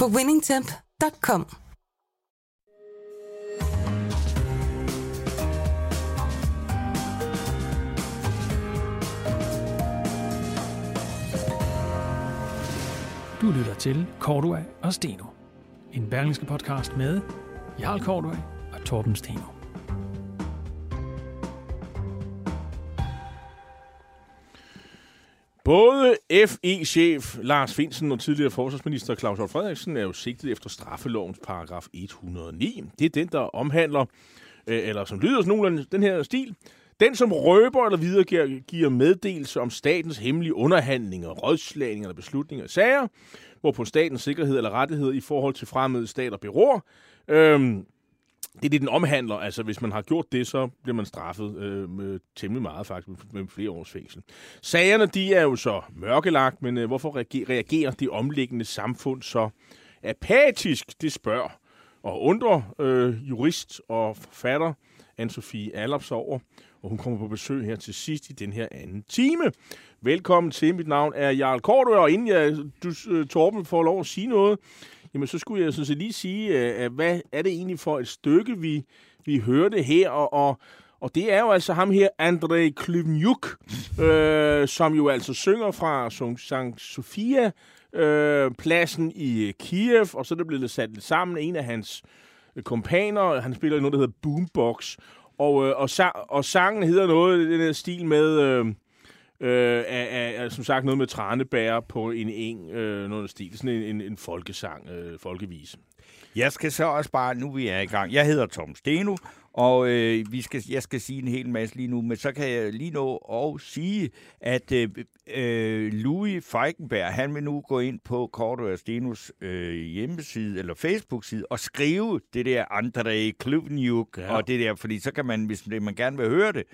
på winningtemp.com. Du lytter til Cordua og Steno. En berlingske podcast med Jarl Cordua og Torben Steno. Både FE-chef Lars Finsen og tidligere forsvarsminister Claus Hjort Frederiksen er jo sigtet efter straffelovens paragraf 109. Det er den, der omhandler, øh, eller som lyder sådan nogenlunde den her stil, den, som røber eller videregiver giver meddelelse om statens hemmelige underhandlinger, rådslagninger eller beslutninger og sager, hvorpå statens sikkerhed eller rettigheder i forhold til fremmede stater beror. Øhm, det er det, den omhandler. Altså, hvis man har gjort det, så bliver man straffet øh, med temmelig meget, faktisk, med, flere års fængsel. Sagerne, de er jo så mørkelagt, men øh, hvorfor reagerer det omliggende samfund så apatisk? Det spørger og undrer øh, jurist og forfatter Anne-Sophie Allops over og hun kommer på besøg her til sidst i den her anden time. Velkommen til. Mit navn er Jarl Kortø, og inden jeg, du, øh, Torben, får lov at sige noget, jamen så skulle jeg sådan set lige sige, øh, at hvad er det egentlig for et stykke, vi, vi hørte her, og, og og det er jo altså ham her, André Klyvnjuk, øh, som jo altså synger fra Sankt Sofia, øh, pladsen i øh, Kiev, og så er det blevet sat sammen en af hans øh, kompaner. Han spiller noget, der hedder Boombox. Og, øh, og, sa- og sangen hedder noget i den her stil med, øh, øh, er, er, som sagt, noget med tranebær på en eng, øh, noget stil. Sådan en, en, en folkesang, øh, folkevise. Jeg skal så også bare, nu vi er i gang. Jeg hedder Tom Steno, og øh, vi skal, jeg skal sige en hel masse lige nu, men så kan jeg lige nå og sige, at øh, øh, Louis Feigenberg, han vil nu gå ind på Korto og Stenos øh, hjemmeside, eller Facebook-side, og skrive det der Andrei Klubniuk, ja. og det der, fordi så kan man, hvis man gerne vil høre det,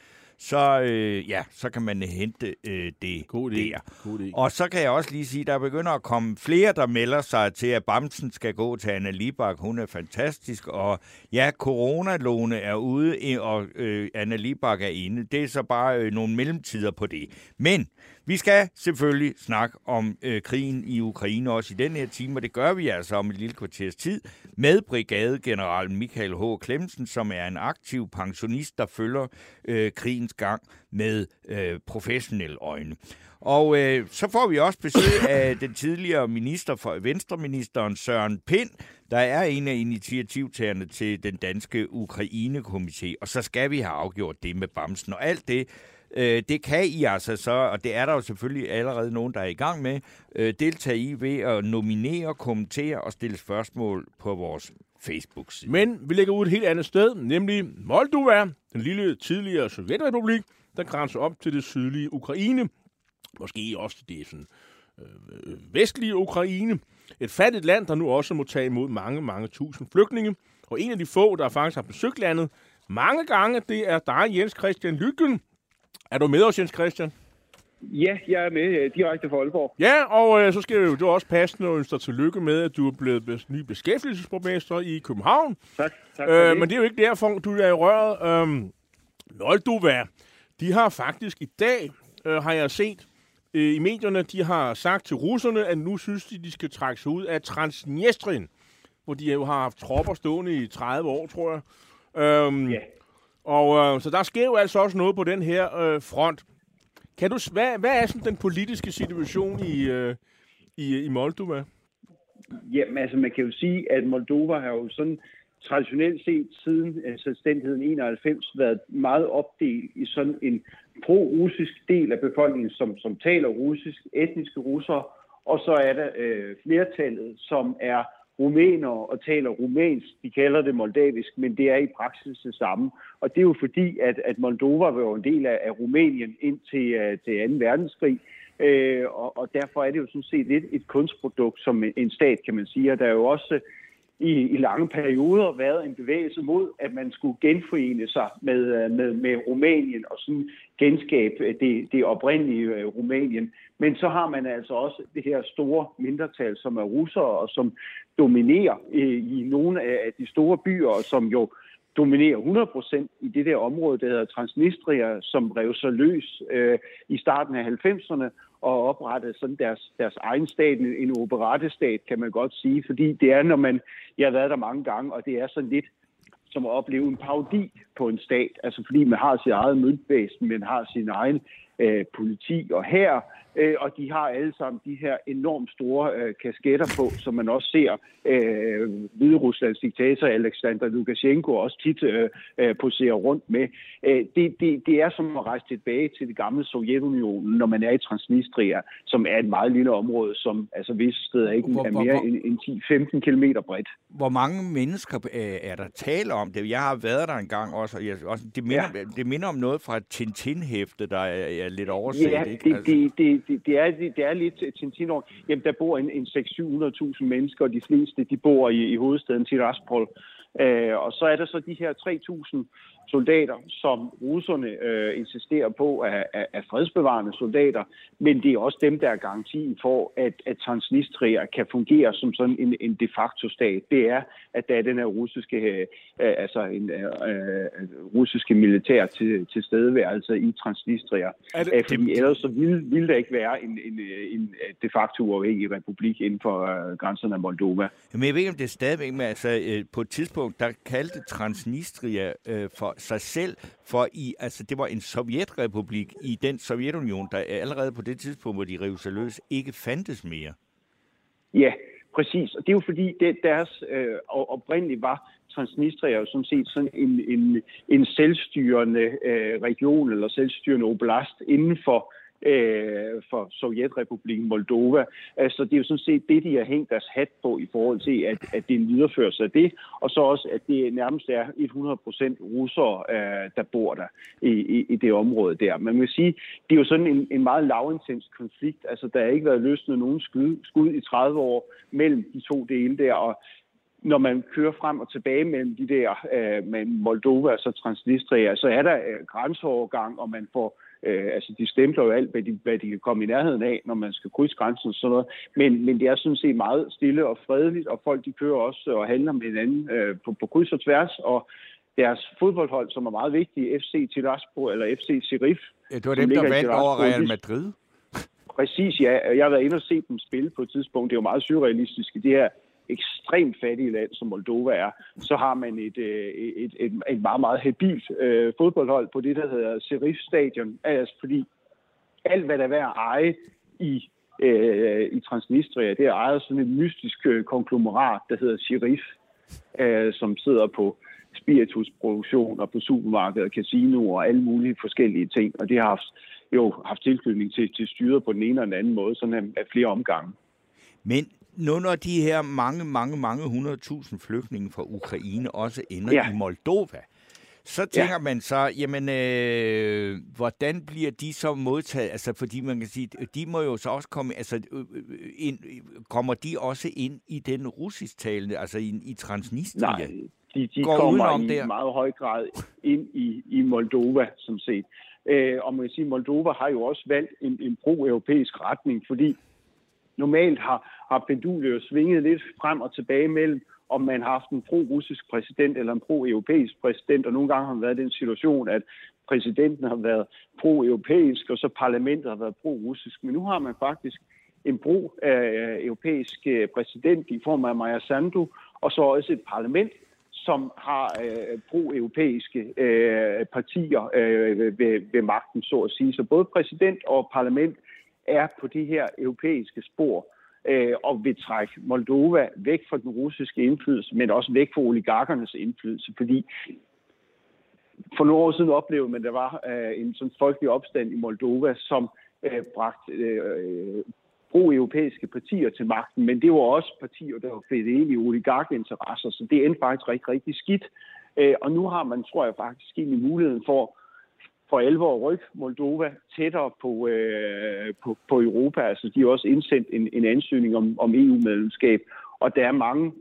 så, øh, ja, så kan man hente øh, det God idé. der. God idé. Og så kan jeg også lige sige, der begynder at komme flere, der melder sig til, at Bamsen skal gå til Anna Libak. Hun er fantastisk, og ja, coronalåne er ude, og øh, Anna Libak er inde. Det er så bare øh, nogle mellemtider på det. Men vi skal selvfølgelig snakke om øh, krigen i Ukraine også i den her time, og det gør vi altså om et lille kvarters tid med brigadegeneral Michael H. Klemsen, som er en aktiv pensionist, der følger øh, krigens gang med øh, professionelle øjne. Og øh, så får vi også besøg af den tidligere minister for Venstreministeren Søren Pind, der er en af initiativtagerne til den danske Ukraine-komité. Og så skal vi have afgjort det med Bamsen. Og alt det Øh, det kan I altså så, og det er der jo selvfølgelig allerede nogen, der er i gang med, øh, deltage i ved at nominere, kommentere og stille spørgsmål på vores Facebook-side. Men vi lægger ud et helt andet sted, nemlig Moldova, den lille tidligere Sovjetrepublik, der grænser op til det sydlige Ukraine. Måske også det sådan, øh, vestlige Ukraine. Et fattigt land, der nu også må tage imod mange, mange tusind flygtninge. Og en af de få, der faktisk har besøgt landet mange gange, det er dig, Jens Christian Lykken, er du med os, Jens Christian? Ja, jeg er med øh, direkte fra Aalborg. Ja, og øh, så skal jo, du også passe og ønske dig tillykke med, at du er blevet ny beskæftigelsesborgmester i København. Tak, tak øh, det. Men det er jo ikke derfor, du er i røret. Øhm, Moldova, de har faktisk i dag, øh, har jeg set øh, i medierne, de har sagt til russerne, at nu synes de, de skal trække sig ud af Transnistrien, hvor de jo har haft tropper stående i 30 år, tror jeg. Øhm, ja. Og øh, så der sker jo altså også noget på den her øh, front. Kan du, hvad, hvad er sådan den politiske situation i, øh, i, i Moldova? Jamen altså, man kan jo sige, at Moldova har jo sådan traditionelt set siden øh, selvstændigheden 91 været meget opdelt i sådan en pro-russisk del af befolkningen, som, som taler russisk, etniske russere, og så er der øh, flertallet, som er rumænere og taler rumænsk. De kalder det moldavisk, men det er i praksis det samme. Og det er jo fordi, at, at Moldova var jo en del af, af Rumænien indtil uh, til øh, 2. verdenskrig. Øh, og, og derfor er det jo sådan set lidt et kunstprodukt som en stat, kan man sige. Og der er jo også i, i lange perioder været en bevægelse mod, at man skulle genforene sig med, øh, med, med Rumænien og sådan genskabe øh, det, det oprindelige øh, Rumænien. Men så har man altså også det her store mindretal, som er russere og som dominerer i nogle af de store byer, og som jo dominerer 100% i det der område, der hedder Transnistria, som rev sig løs øh, i starten af 90'erne og oprettede sådan deres, deres egen stat, en, operatestat, operettestat, kan man godt sige, fordi det er, når man, jeg har været der mange gange, og det er sådan lidt som at opleve en parodi på en stat, altså fordi man har sit eget møntvæsen, man har sin egen øh, politi. Og her, øh, og de har alle sammen de her enormt store øh, kasketter på, som man også ser øh, Hvide Ruslands diktator Alexander Lukashenko også tit øh, øh, poserer rundt med. Øh, det, det, det er som at rejse tilbage til det gamle Sovjetunionen, når man er i Transnistria, som er et meget lille område, som altså visse steder ikke hvor, er mere hvor, end, end 10-15 km bredt. Hvor mange mennesker øh, er der tale om det? Jeg har været der en gang også, og jeg, også det, minder, ja. det minder om noget fra Tintin-hæfte, der er, er lidt overset. Ja, ikke? Det, altså. det, det, det, det, er, det, det er lidt tintin. Jamen, der bor en, en 600-700.000 mennesker, og de fleste de bor i, i hovedstaden Tiraspol. Øh, og så er der så de her 3.000 soldater, som russerne øh, insisterer på er, er, er fredsbevarende soldater, men det er også dem, der er garantien for, at, at Transnistria kan fungere som sådan en, en de facto stat. Det er, at der er den her russiske, øh, altså en øh, øh russiske militær til, til stedeværelse i Transnistria. Er det, Fordi det... ellers så ville, ville der ikke være en, en, en de facto uafhængig republik inden for øh, grænserne af Moldova. Men jeg ved ikke, om det er stadigvæk, men altså, øh, på et tidspunkt, der kaldte Transnistria øh, for sig selv, for i, altså det var en sovjetrepublik i den Sovjetunion, der allerede på det tidspunkt, hvor de rev sig løs, ikke fandtes mere. Ja, præcis. Og det er jo fordi, det, deres øh, oprindeligt var Transnistria jo sådan set sådan en, en, en selvstyrende øh, region eller selvstyrende oblast inden for øh, for Sovjetrepubliken Moldova. Altså, det er jo sådan set det, de har hængt deres hat på i forhold til, at, at det er en videreførelse af det, og så også, at det nærmest er 100% russere, øh, der bor der i, i, i det område der. Man vil sige, det er jo sådan en, en meget lavintens konflikt. Altså, der har ikke været løsnet nogen skud, skud i 30 år mellem de to dele der, og når man kører frem og tilbage mellem de der, øh, med Moldova og så Transnistria, så er der øh, grænseovergang, og man får Øh, altså, de stempler jo alt, hvad de, hvad de kan komme i nærheden af, når man skal krydse grænsen og sådan noget. Men, men det er sådan set meget stille og fredeligt, og folk de kører også og handler med hinanden øh, på, på kryds og tværs, og deres fodboldhold, som er meget vigtige, FC Tiraspol eller FC Serif. Ja, det var dem, der vandt over Real Madrid. Præcis, ja. Jeg har været inde og set dem spille på et tidspunkt. Det er jo meget surrealistisk i det her ekstremt fattige land, som Moldova er, så har man øh, et, et, et, et meget, meget habilt øh, fodboldhold på det, der hedder Serif Stadion. Altså fordi alt, hvad der er værd at eje i, øh, i Transnistria, det er ejet sådan et mystisk øh, konglomerat, der hedder Sheriff, øh, som sidder på spiritusproduktion og på supermarkeder, casino og alle mulige forskellige ting. Og det har haft, jo haft tilknytning til, til styret på den ene eller den anden måde, sådan af flere omgange. Men nu når de her mange, mange, mange hundredtusind flygtninge fra Ukraine også ender ja. i Moldova, så tænker ja. man så, jamen, øh, hvordan bliver de så modtaget? Altså, fordi man kan sige, de må jo så også komme, altså, øh, øh ind, kommer de også ind i den russisktalende, altså i, i Transnistria? Nej, de, de Går kommer i der? meget høj grad ind i, i Moldova, som set. Øh, og man kan sige, Moldova har jo også valgt en, en pro-europæisk retning, fordi normalt har har pendulet svinget lidt frem og tilbage mellem, om man har haft en pro-russisk præsident eller en pro-europæisk præsident, og nogle gange har man været i den situation, at præsidenten har været pro-europæisk, og så parlamentet har været pro-russisk. Men nu har man faktisk en pro-europæisk øh, præsident i form af Maja Sandu, og så også et parlament, som har øh, pro-europæiske øh, partier øh, ved, ved magten, så at sige. Så både præsident og parlament er på de her europæiske spor øh, og vil trække Moldova væk fra den russiske indflydelse, men også væk fra oligarkernes indflydelse, fordi for nogle år siden oplevede man, at der var øh, en sådan folkelig opstand i Moldova, som øh, bragte øh, pro-europæiske partier til magten, men det var også partier, der var fedt ind i oligarkinteresser, så det endte faktisk rigtig, rigtig skidt. Øh, og nu har man, tror jeg faktisk, egentlig muligheden for for alvor rykke Moldova tættere på, øh, på, på Europa. Altså, de har også indsendt en, en ansøgning om, om EU-medlemskab, og der er mange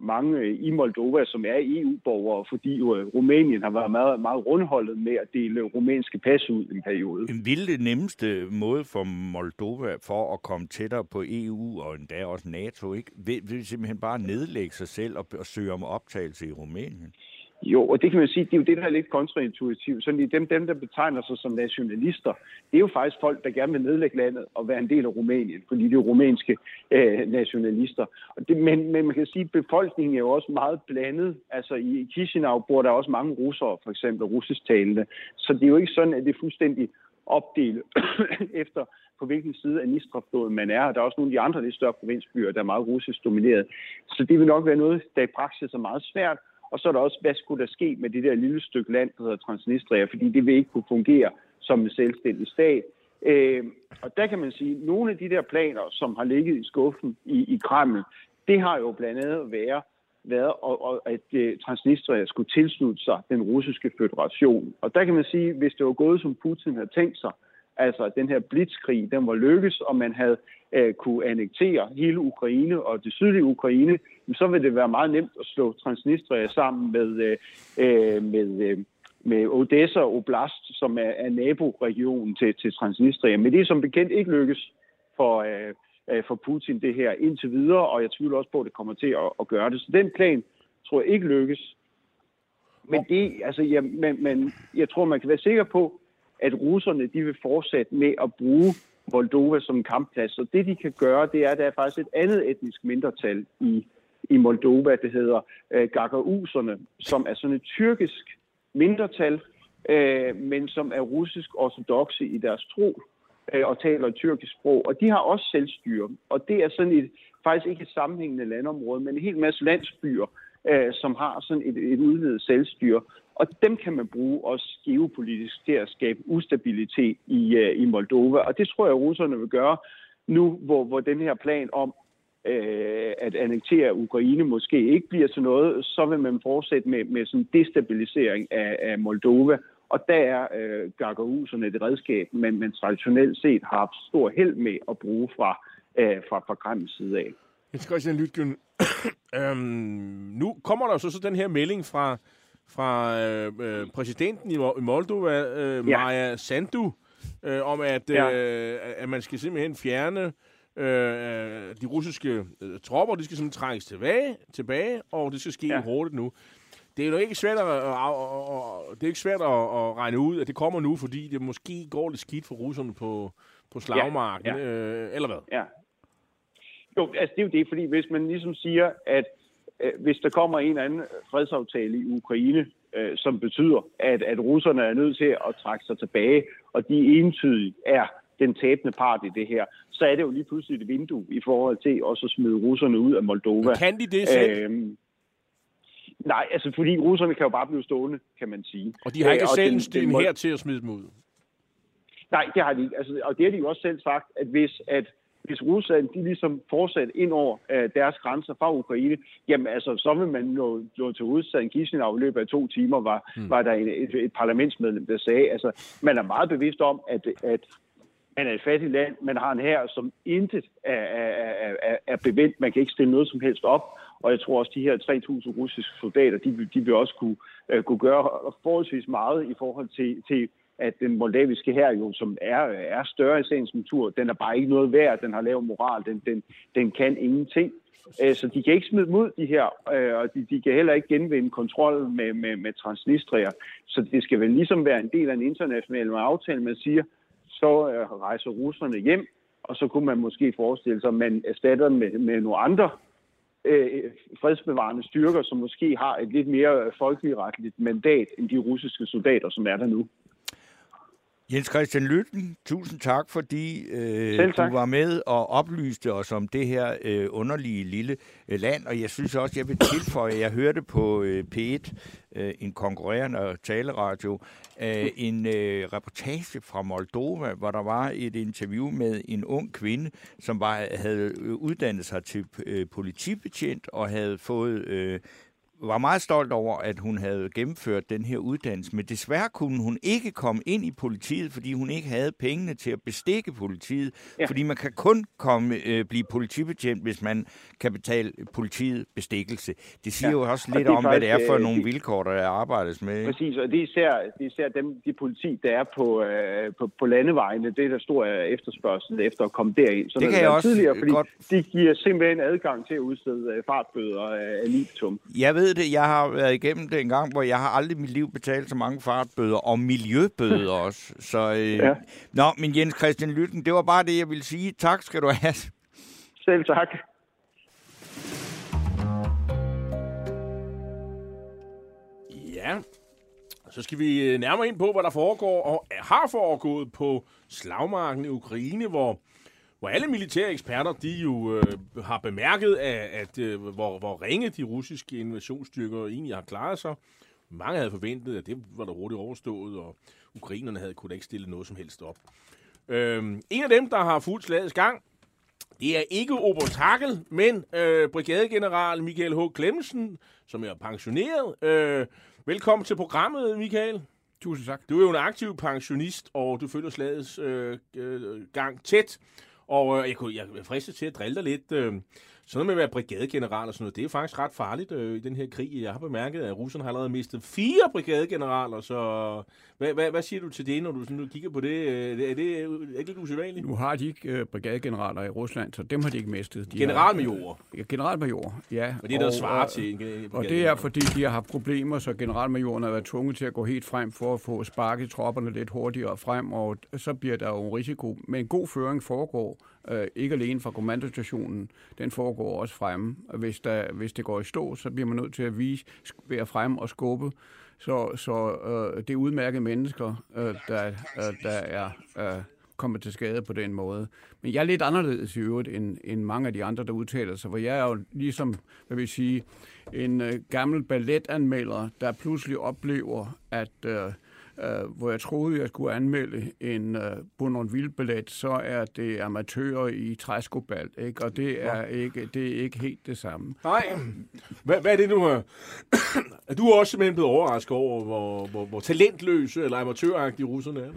mange øh, i Moldova, som er EU-borgere, fordi jo Rumænien har været meget, meget rundholdet med at dele rumænske pas ud i en periode. En vilde nemmeste måde for Moldova for at komme tættere på EU og endda også NATO, ikke? Vil, vil simpelthen bare nedlægge sig selv og, og søge om optagelse i Rumænien? Jo, og det kan man sige, det er jo det, der er lidt kontraintuitivt. Så dem, dem, der betegner sig som nationalister, det er jo faktisk folk, der gerne vil nedlægge landet og være en del af Rumænien, fordi de er rumænske øh, nationalister. Og det, men, men man kan sige, at befolkningen er jo også meget blandet. Altså i Chisinau bor der også mange russere, for eksempel russisktalende. Så det er jo ikke sådan, at det er fuldstændig opdelt efter på hvilken side af Nistrafloden man er. Der er også nogle af de andre lidt større provinsbyer, der er meget russisk domineret. Så det vil nok være noget, der i praksis er meget svært. Og så er der også, hvad skulle der ske med det der lille stykke land, der hedder Transnistria, fordi det vil ikke kunne fungere som en selvstændig stat. Øh, og der kan man sige, at nogle af de der planer, som har ligget i skuffen i, i Kreml, det har jo blandt andet været, været og, og at øh, Transnistria skulle tilslutte sig den russiske federation. Og der kan man sige, hvis det var gået, som Putin havde tænkt sig, altså at den her blitzkrig, den var lykkes, og man havde øh, kunne annektere hele Ukraine og det sydlige Ukraine, så vil det være meget nemt at slå Transnistria sammen med, øh, øh med, øh, med Odessa Oblast, som er, er naboregionen til, til Transnistria. Men det er som bekendt ikke lykkes for, øh, øh, for Putin det her indtil videre, og jeg tvivler også på, at det kommer til at, at gøre det. Så den plan tror jeg ikke lykkes. Men, det, altså, ja, men, men jeg tror, man kan være sikker på, at russerne de vil fortsætte med at bruge Moldova som kampplads. Så det, de kan gøre, det er, at der er faktisk et andet etnisk mindretal i, i Moldova, det hedder øh, Gagauserne, som er sådan et tyrkisk mindretal, øh, men som er russisk ortodoxe i deres tro øh, og taler et tyrkisk sprog. Og de har også selvstyre, og det er sådan et, faktisk ikke et sammenhængende landområde, men en hel masse landsbyer, øh, som har sådan et, et udvidet selvstyre. Og dem kan man bruge også geopolitisk til at skabe ustabilitet i, øh, i Moldova. Og det tror jeg, at russerne vil gøre nu, hvor, hvor den her plan om uh, at annektere Ukraine måske ikke bliver til noget, så vil man fortsætte med, med sådan destabilisering af, af Moldova. Og der er øh, Gagauserne et redskab, men man traditionelt set har haft stor held med at bruge fra, øh, fra, fra Kremls side af. Skal også Lytgen. øhm, nu kommer der så, så den her melding fra fra øh, øh, præsidenten i Moldova, øh, ja. Maja Sandu, øh, om at, ja. øh, at man skal simpelthen fjerne øh, de russiske øh, tropper, de skal simpelthen trækkes tilbage, tilbage og det skal ske ja. hurtigt nu. Det er jo ikke svært at, at, at, det er ikke svært at, at regne ud, at det kommer nu, fordi det måske går lidt skidt for russerne på, på slagmarken, ja. Ja. Øh, eller hvad? Ja. Jo, altså det er jo det, fordi hvis man ligesom siger, at Øh, hvis der kommer en eller anden fredsaftale i Ukraine, øh, som betyder, at, at russerne er nødt til at trække sig tilbage, og de entydigt er den tabende part i det her, så er det jo lige pludselig et vindue i forhold til også at smide russerne ud af Moldova. Men kan de det selv? Øhm, nej, altså fordi russerne kan jo bare blive stående, kan man sige. Og de har ikke øh, selv en den, her til at smide dem ud? Nej, det har de ikke. Altså, og det har de jo også selv sagt, at hvis at hvis Rusland de ligesom fortsat ind over øh, deres grænser fra Ukraine, jamen altså, så vil man nå, nå til hovedstaden Chisinau i løbet af to timer, var, mm. var der en, et, et parlamentsmedlem, der sagde, altså, man er meget bevidst om, at, at man er et fattigt land, man har en her, som intet er, er, er, er bevendt, man kan ikke stille noget som helst op, og jeg tror også, at de her 3.000 russiske soldater, de, de vil også kunne, uh, kunne gøre forholdsvis meget i forhold til, til at den moldaviske her jo, som er, er større i sagens natur, den er bare ikke noget værd, den har lav moral, den, den, den kan ingenting. Øh, så de kan ikke smide mod de her, øh, og de, de kan heller ikke genvinde kontrol med, med, med Transnistria. Så det skal vel ligesom være en del af en international aftale, man siger, så øh, rejser russerne hjem, og så kunne man måske forestille sig, at man erstatter med, med nogle andre øh, fredsbevarende styrker, som måske har et lidt mere folkeretligt mandat end de russiske soldater, som er der nu. Jens Christian Lytten, tusind tak, fordi øh, tak. du var med og oplyste os om det her øh, underlige lille øh, land. Og jeg synes også, jeg vil tilføje, jeg hørte på øh, P1, øh, en konkurrerende taleradio, øh, en øh, reportage fra Moldova, hvor der var et interview med en ung kvinde, som var, havde uddannet sig til øh, politibetjent og havde fået... Øh, var meget stolt over, at hun havde gennemført den her uddannelse, men desværre kunne hun ikke komme ind i politiet, fordi hun ikke havde pengene til at bestikke politiet, ja. fordi man kan kun komme øh, blive politibetjent, hvis man kan betale politiet bestikkelse. Det siger ja. jo også lidt om, faktisk, hvad det er for øh, nogle vilkår, der arbejdes med. Præcis, og det er især, det er især dem, de politi, der er på, øh, på, på landevejene, det er der stor efterspørgsel efter at komme derind. Så det kan jeg også tidligere, fordi godt... de giver simpelthen adgang til at udstede øh, fartbøder af litum. Jeg ved det, jeg har været igennem det en gang, hvor jeg har aldrig i mit liv betalt så mange fartbøder, og miljøbøder også. Så, øh... ja. Nå, men Jens Christian Lytten, det var bare det, jeg ville sige. Tak skal du have. Selv tak. Ja, så skal vi øh, nærmere ind på, hvad der foregår og har foregået på slagmarken i Ukraine, hvor hvor alle militære eksperter, de jo øh, har bemærket, at, at øh, hvor, hvor ringe de russiske invasionsstyrker egentlig har klaret sig. Mange havde forventet, at det var der hurtigt overstået, og ukrainerne havde kunne ikke stille noget som helst op. Øh, en af dem, der har fuldt slagets gang, det er ikke Oberst Hackel, men øh, brigadegeneral Michael H. Klemmensen, som er pensioneret. Øh, velkommen til programmet, Michael. Tusind tak. Du er jo en aktiv pensionist, og du følger slagets øh, øh, gang tæt. Og øh, jeg, kunne, jeg er fristet til at drille dig lidt. Øh, sådan noget med at være brigadegeneral og sådan noget, det er faktisk ret farligt øh, i den her krig. Jeg har bemærket, at russerne har allerede mistet fire brigadegeneraler, så hvad, hvad, hvad siger du til det, når du, sådan, du kigger på det? Øh, er det ikke lidt usædvanligt? Nu har de ikke øh, brigadegeneraler i Rusland, så dem har de ikke mistet. De generalmajorer? Har, ja, generalmajor, ja. Og det er der svarer til en, en Og det er, fordi de har haft problemer, så generalmajorerne har været tvunget til at gå helt frem for at få sparket tropperne lidt hurtigere frem, og så bliver der jo en risiko. Men en god føring foregår øh, ikke alene fra kommandostationen, den foregår også fremme. Hvis, der, hvis det går i stå, så bliver man nødt til at vise, ved at fremme og skubbe. Så, så øh, det er udmærkede mennesker, øh, der, øh, der er øh, kommet til skade på den måde. Men jeg er lidt anderledes i øvrigt end, end mange af de andre, der udtaler sig, for jeg er jo ligesom, hvad vil jeg sige, en øh, gammel balletanmelder, der pludselig oplever, at øh, øh, hvor jeg troede, jeg skulle anmelde en øh, Bournonville-billet, så er det amatører i træskobalt, ikke? og det er, ikke, det er ikke helt det samme. Nej. Hvad, hvad er det nu? er du også simpelthen blevet overrasket over, hvor, hvor, hvor talentløse eller amatøragtige russerne er?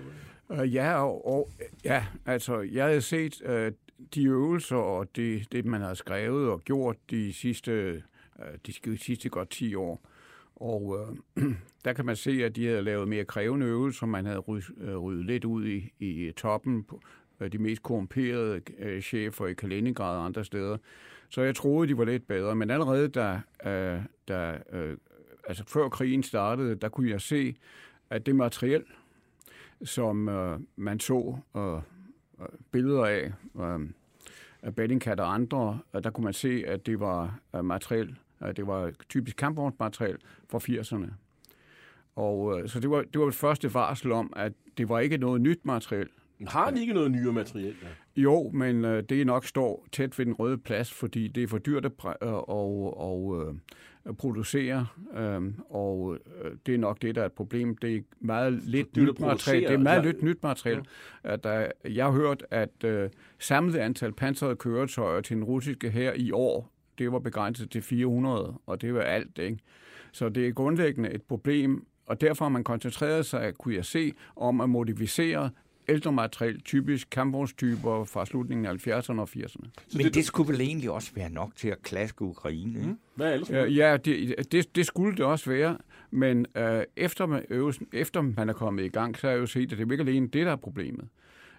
Uh, ja, og, og, ja, altså, jeg har set uh, de øvelser og det, det, man har skrevet og gjort de sidste, uh, de sidste godt 10 år. Og øh, der kan man se, at de havde lavet mere krævende øvelser. Man havde ryddet, øh, lidt ud i, i toppen på de mest korrumperede øh, chefer i Kaliningrad og andre steder. Så jeg troede, de var lidt bedre. Men allerede da, øh, da øh, altså før krigen startede, der kunne jeg se, at det materiel, som øh, man så øh, øh billeder af, øh, af Bellingcat og andre, der kunne man se, at det var øh, materiel, det var typisk kampvognsmateriel fra 80'erne. Og øh, så det var, det var et første varsel om, at det var ikke noget nyt materiel. Har de ikke noget nyere materiel? Ja? Jo, men øh, det nok står tæt ved den røde plads, fordi det er for dyrt at, øh, og, og, øh, at producere, øh, og øh, det er nok det, der er et problem. Det er meget lidt nyt materiel. Det er meget lidt nyt materiel. At der, jeg har hørt, at øh, samlet antal pansrede køretøjer til den russiske her i år det var begrænset til 400, og det var alt. Ikke? Så det er grundlæggende et problem, og derfor har man koncentreret sig, kunne jeg se, om at modificere ældre materiel, typisk kampvognstyper fra slutningen af 70'erne og 80'erne. Men det, skulle vel egentlig også være nok til at klaske Ukraine? Mm. Hvad er det? Ja, det, det, det skulle det også være, men øh, efter, man, øvelsen, efter man er kommet i gang, så har jeg jo set, at det er ikke alene det, der er problemet.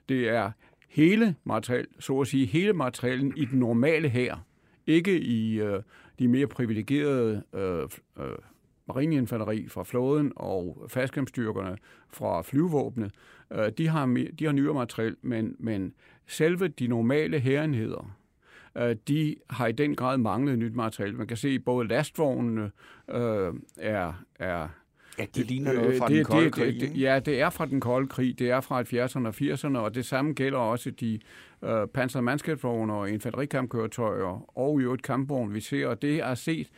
Det er hele materiel, så at sige, hele materiellen i den normale her, ikke i øh, de mere privilegerede øh, øh, marineinfanteri fra flåden og fastkampstyrkerne fra flyvåbne. Øh, de, har, de har nyere materiel, men, men selve de normale hærenheder, øh, de har i den grad manglet nyt materiel. Man kan se, at både lastvognene øh, er, er Ja, det ligner noget fra det, den kolde det, krig. Det, ja, det er fra den kolde krig. Det er fra 70'erne og 80'erne, og det samme gælder også de øh, pansrede mandskabsvogne og infanterikampkøretøjer og i øvrigt kampvogn, vi ser. Og det er set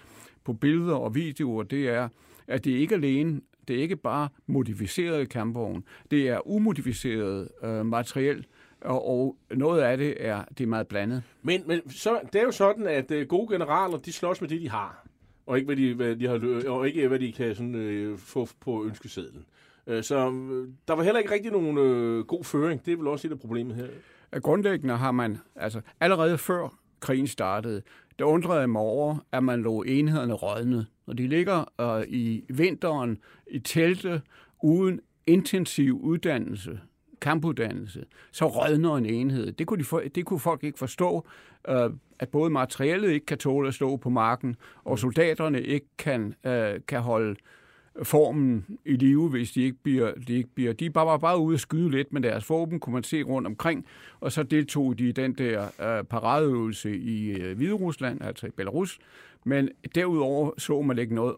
på billeder og videoer, det er, at det ikke alene det er ikke bare modificerede kampvogne, det er umodificeret øh, materiel, og, og noget af det er, det er meget blandet. Men, men så, det er jo sådan, at øh, gode generaler, de slås med det, de har. og ikke hvad de, hvad de har, og ikke hvad de kan sådan, øh, få på ønskesedlen. Øh, så øh, der var heller ikke rigtig nogen øh, god føring. Det er vel også et af problemet her. Grundlæggende har man, altså allerede før krigen startede, der undrede jeg mig over, at man lå enhederne rådne. Når de ligger øh, i vinteren i telte uden intensiv uddannelse, kampuddannelse, så rådner en enhed. Det kunne, de for, det kunne folk ikke forstå, øh, at både materiellet ikke kan tåle at stå på marken, og soldaterne ikke kan, øh, kan holde formen i live, hvis de ikke bliver... De, ikke bliver, de er bare, bare ude at skyde lidt med deres våben, kunne man se rundt omkring, og så deltog de i den der øh, paradeøvelse i øh, Hvide Rusland, altså i Belarus, men derudover så man ikke noget.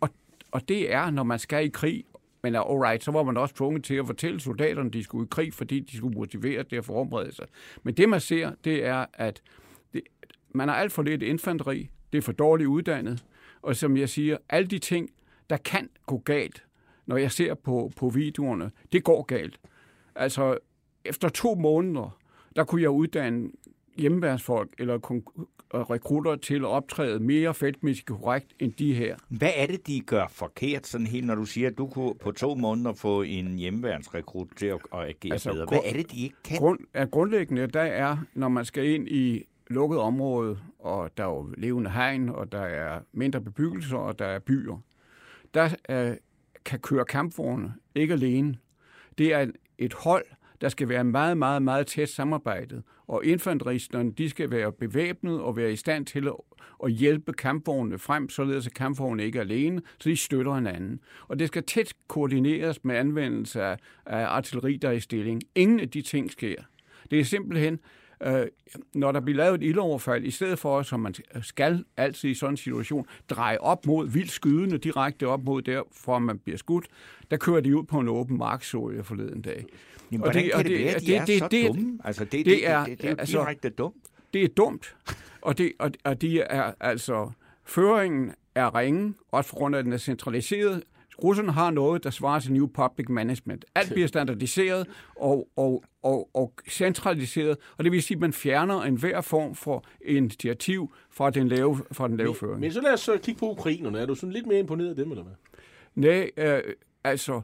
Og, og det er, når man skal i krig, men alright, så var man også tvunget til at fortælle soldaterne, at de skulle i krig, fordi de skulle motivere til at forberede sig. Men det man ser, det er, at det, man har alt for lidt infanteri, det er for dårligt uddannet, og som jeg siger, alle de ting, der kan gå galt, når jeg ser på, på videoerne, det går galt. Altså, efter to måneder, der kunne jeg uddanne hjemmeværnsfolk eller kon- rekrutter til at optræde mere feltmæssigt korrekt end de her. Hvad er det, de gør forkert, sådan helt, når du siger, at du kunne på to måneder få en hjemmeværnsrekrut til at, at agere altså, bedre? Hvad er det, de ikke kan? Grund, er grundlæggende, der er, når man skal ind i lukket område, og der er jo levende hegn, og der er mindre bebyggelser, og der er byer, der øh, kan køre kampvogne ikke alene. Det er et hold, der skal være meget, meget, meget tæt samarbejdet. Og infanteristerne, de skal være bevæbnet og være i stand til at, hjælpe kampvognene frem, således at kampvognene ikke er alene, så de støtter hinanden. Og det skal tæt koordineres med anvendelse af, af artilleri, der er i stilling. Ingen af de ting sker. Det er simpelthen, øh, når der bliver lavet et ildoverfald, i stedet for, som man skal altid i sådan en situation, dreje op mod vildt skydende, direkte op mod der, for man bliver skudt, der kører de ud på en åben mark, så jeg forleden dag. Jamen, hvordan det, kan det, det være, at de det, er det, så det, dumme? Altså, det, det, det, er, det, det, det er altså, direkte dumt. Det er dumt, og, det, og, og de er altså... Føringen er ringe, også på grund af, at den er centraliseret. Russerne har noget, der svarer til New Public Management. Alt bliver standardiseret og, og, og, og centraliseret, og det vil sige, at man fjerner enhver form for initiativ fra den lave, fra den lave men, føring. Men så lad os så kigge på ukrainerne. Er du sådan lidt mere imponeret af dem, eller hvad? Nej, øh, altså,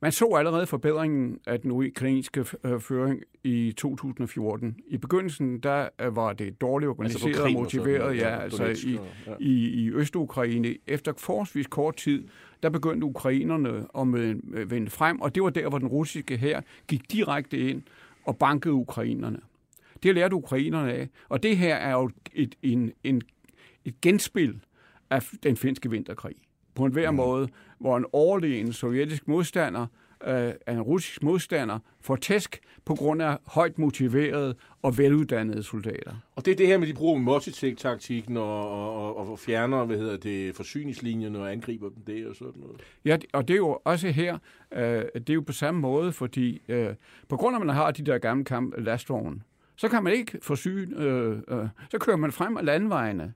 man så allerede forbedringen af den ukrainske øh, føring i 2014. I begyndelsen, der øh, var det dårligt organiseret altså og motiveret, og ja, altså i, ja. i, i Øst-Ukraine. Efter forholdsvis kort tid, der begyndte ukrainerne at vende frem, og det var der, hvor den russiske her gik direkte ind og bankede ukrainerne. Det lærte ukrainerne af, og det her er jo et, en, en, et genspil af den finske vinterkrig på en hver mm. måde, hvor en overlegen sovjetisk modstander øh, en russisk modstander får tæsk på grund af højt motiverede og veluddannede soldater. Og det er det her med, de bruger multitek-taktikken og, og, og, og fjerner hvad hedder det, forsyningslinjerne og angriber dem der og sådan noget. Ja, og det er jo også her, øh, det er jo på samme måde, fordi øh, på grund af, at man har de der gamle kamp lastvogne, så kan man ikke forsyne, øh, øh, så kører man frem af landvejene.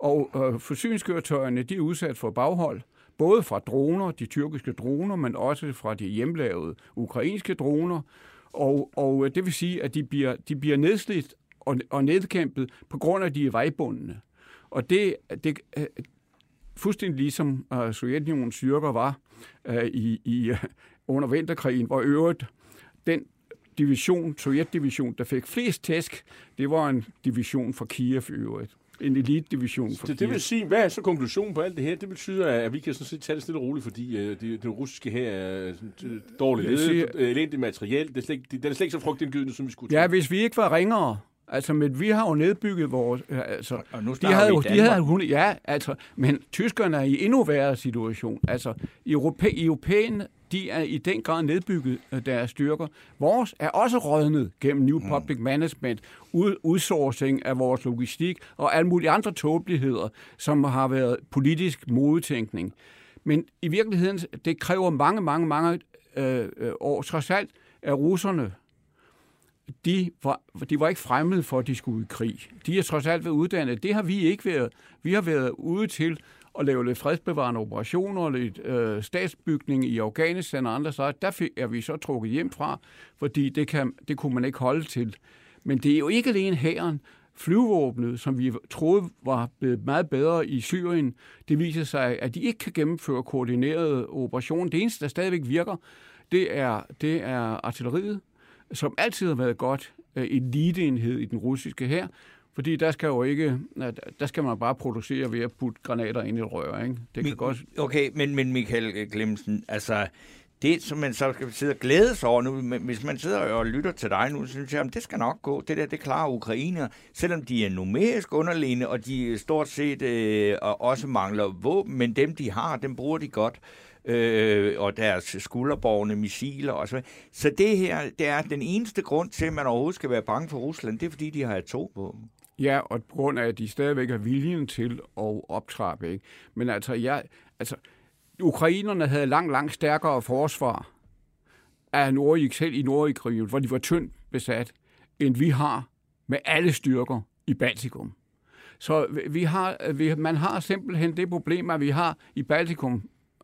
Og øh, forsyningskøretøjerne, de er udsat for baghold, både fra droner, de tyrkiske droner, men også fra de hjemlavede ukrainske droner. Og, og øh, det vil sige, at de bliver, de bliver nedslidt og, og nedkæmpet på grund af, at de er vejbundne. Og det, det øh, fuldstændig ligesom øh, Sovjetunionens styrker var øh, i, i, øh, under vinterkrigen, hvor øvrigt den division, Sovjetdivision, der fik flest tæsk, det var en division fra Kiev i øvrigt en elite-division. For det, det vil sige, hvad er så konklusionen på alt det her? Det betyder, at vi kan sådan set tage det stille og roligt, fordi uh, det, det russiske her er dårligt ledet, elendigt materiel. Det er slet, det, det er slet ikke så frugtindgydende, som vi skulle Ja, hvis vi ikke var ringere, Altså, men vi har jo nedbygget vores... Altså, og nu de havde jo, de havde ja, altså, men tyskerne er i endnu værre situation. Altså, europæen de er i den grad nedbygget øh, deres styrker. Vores er også rådnet gennem New mm. Public Management, ud, udsourcing af vores logistik og alle mulige andre tåbeligheder, som har været politisk modtænkning. Men i virkeligheden, det kræver mange, mange, mange øh, øh år. Trods alt er russerne, de var, de var ikke fremmede for, at de skulle i krig. De er trods alt været uddannet. Det har vi ikke været. Vi har været ude til og lave lidt fredsbevarende operationer, lidt øh, statsbygning i Afghanistan og andre steder. Der er vi så trukket hjem fra, fordi det, kan, det kunne man ikke holde til. Men det er jo ikke alene hæren. flyvåbnet, som vi troede var blevet meget bedre i Syrien, det viser sig, at de ikke kan gennemføre koordinerede operationer. Det eneste, der stadigvæk virker, det er, det er artilleriet, som altid har været godt øh, eliteenhed i den russiske her, fordi der skal jo ikke, der skal man bare producere ved at putte granater ind i et rør, ikke? Det kan Mi- godt... Okay, men, men Michael Glemsen, altså det, som man så skal sidde og glæde sig over nu, men hvis man sidder og lytter til dig nu, så synes jeg, at det skal nok gå. Det der, det klarer Ukrainer, selvom de er numerisk underliggende, og de stort set øh, og også mangler våben, men dem de har, dem bruger de godt øh, og deres skulderborgende missiler og så. Så det her, det er den eneste grund til, at man overhovedet skal være bange for Rusland, det er fordi, de har atomvåben. Ja, og på grund af, at de stadigvæk har viljen til at optrappe. Ikke? Men altså, jeg, altså, ukrainerne havde langt, langt stærkere forsvar af Nordrig, selv i Nordrig, hvor de var tyndt besat, end vi har med alle styrker i Baltikum. Så vi har, vi, man har simpelthen det problem, at vi har i Baltikum,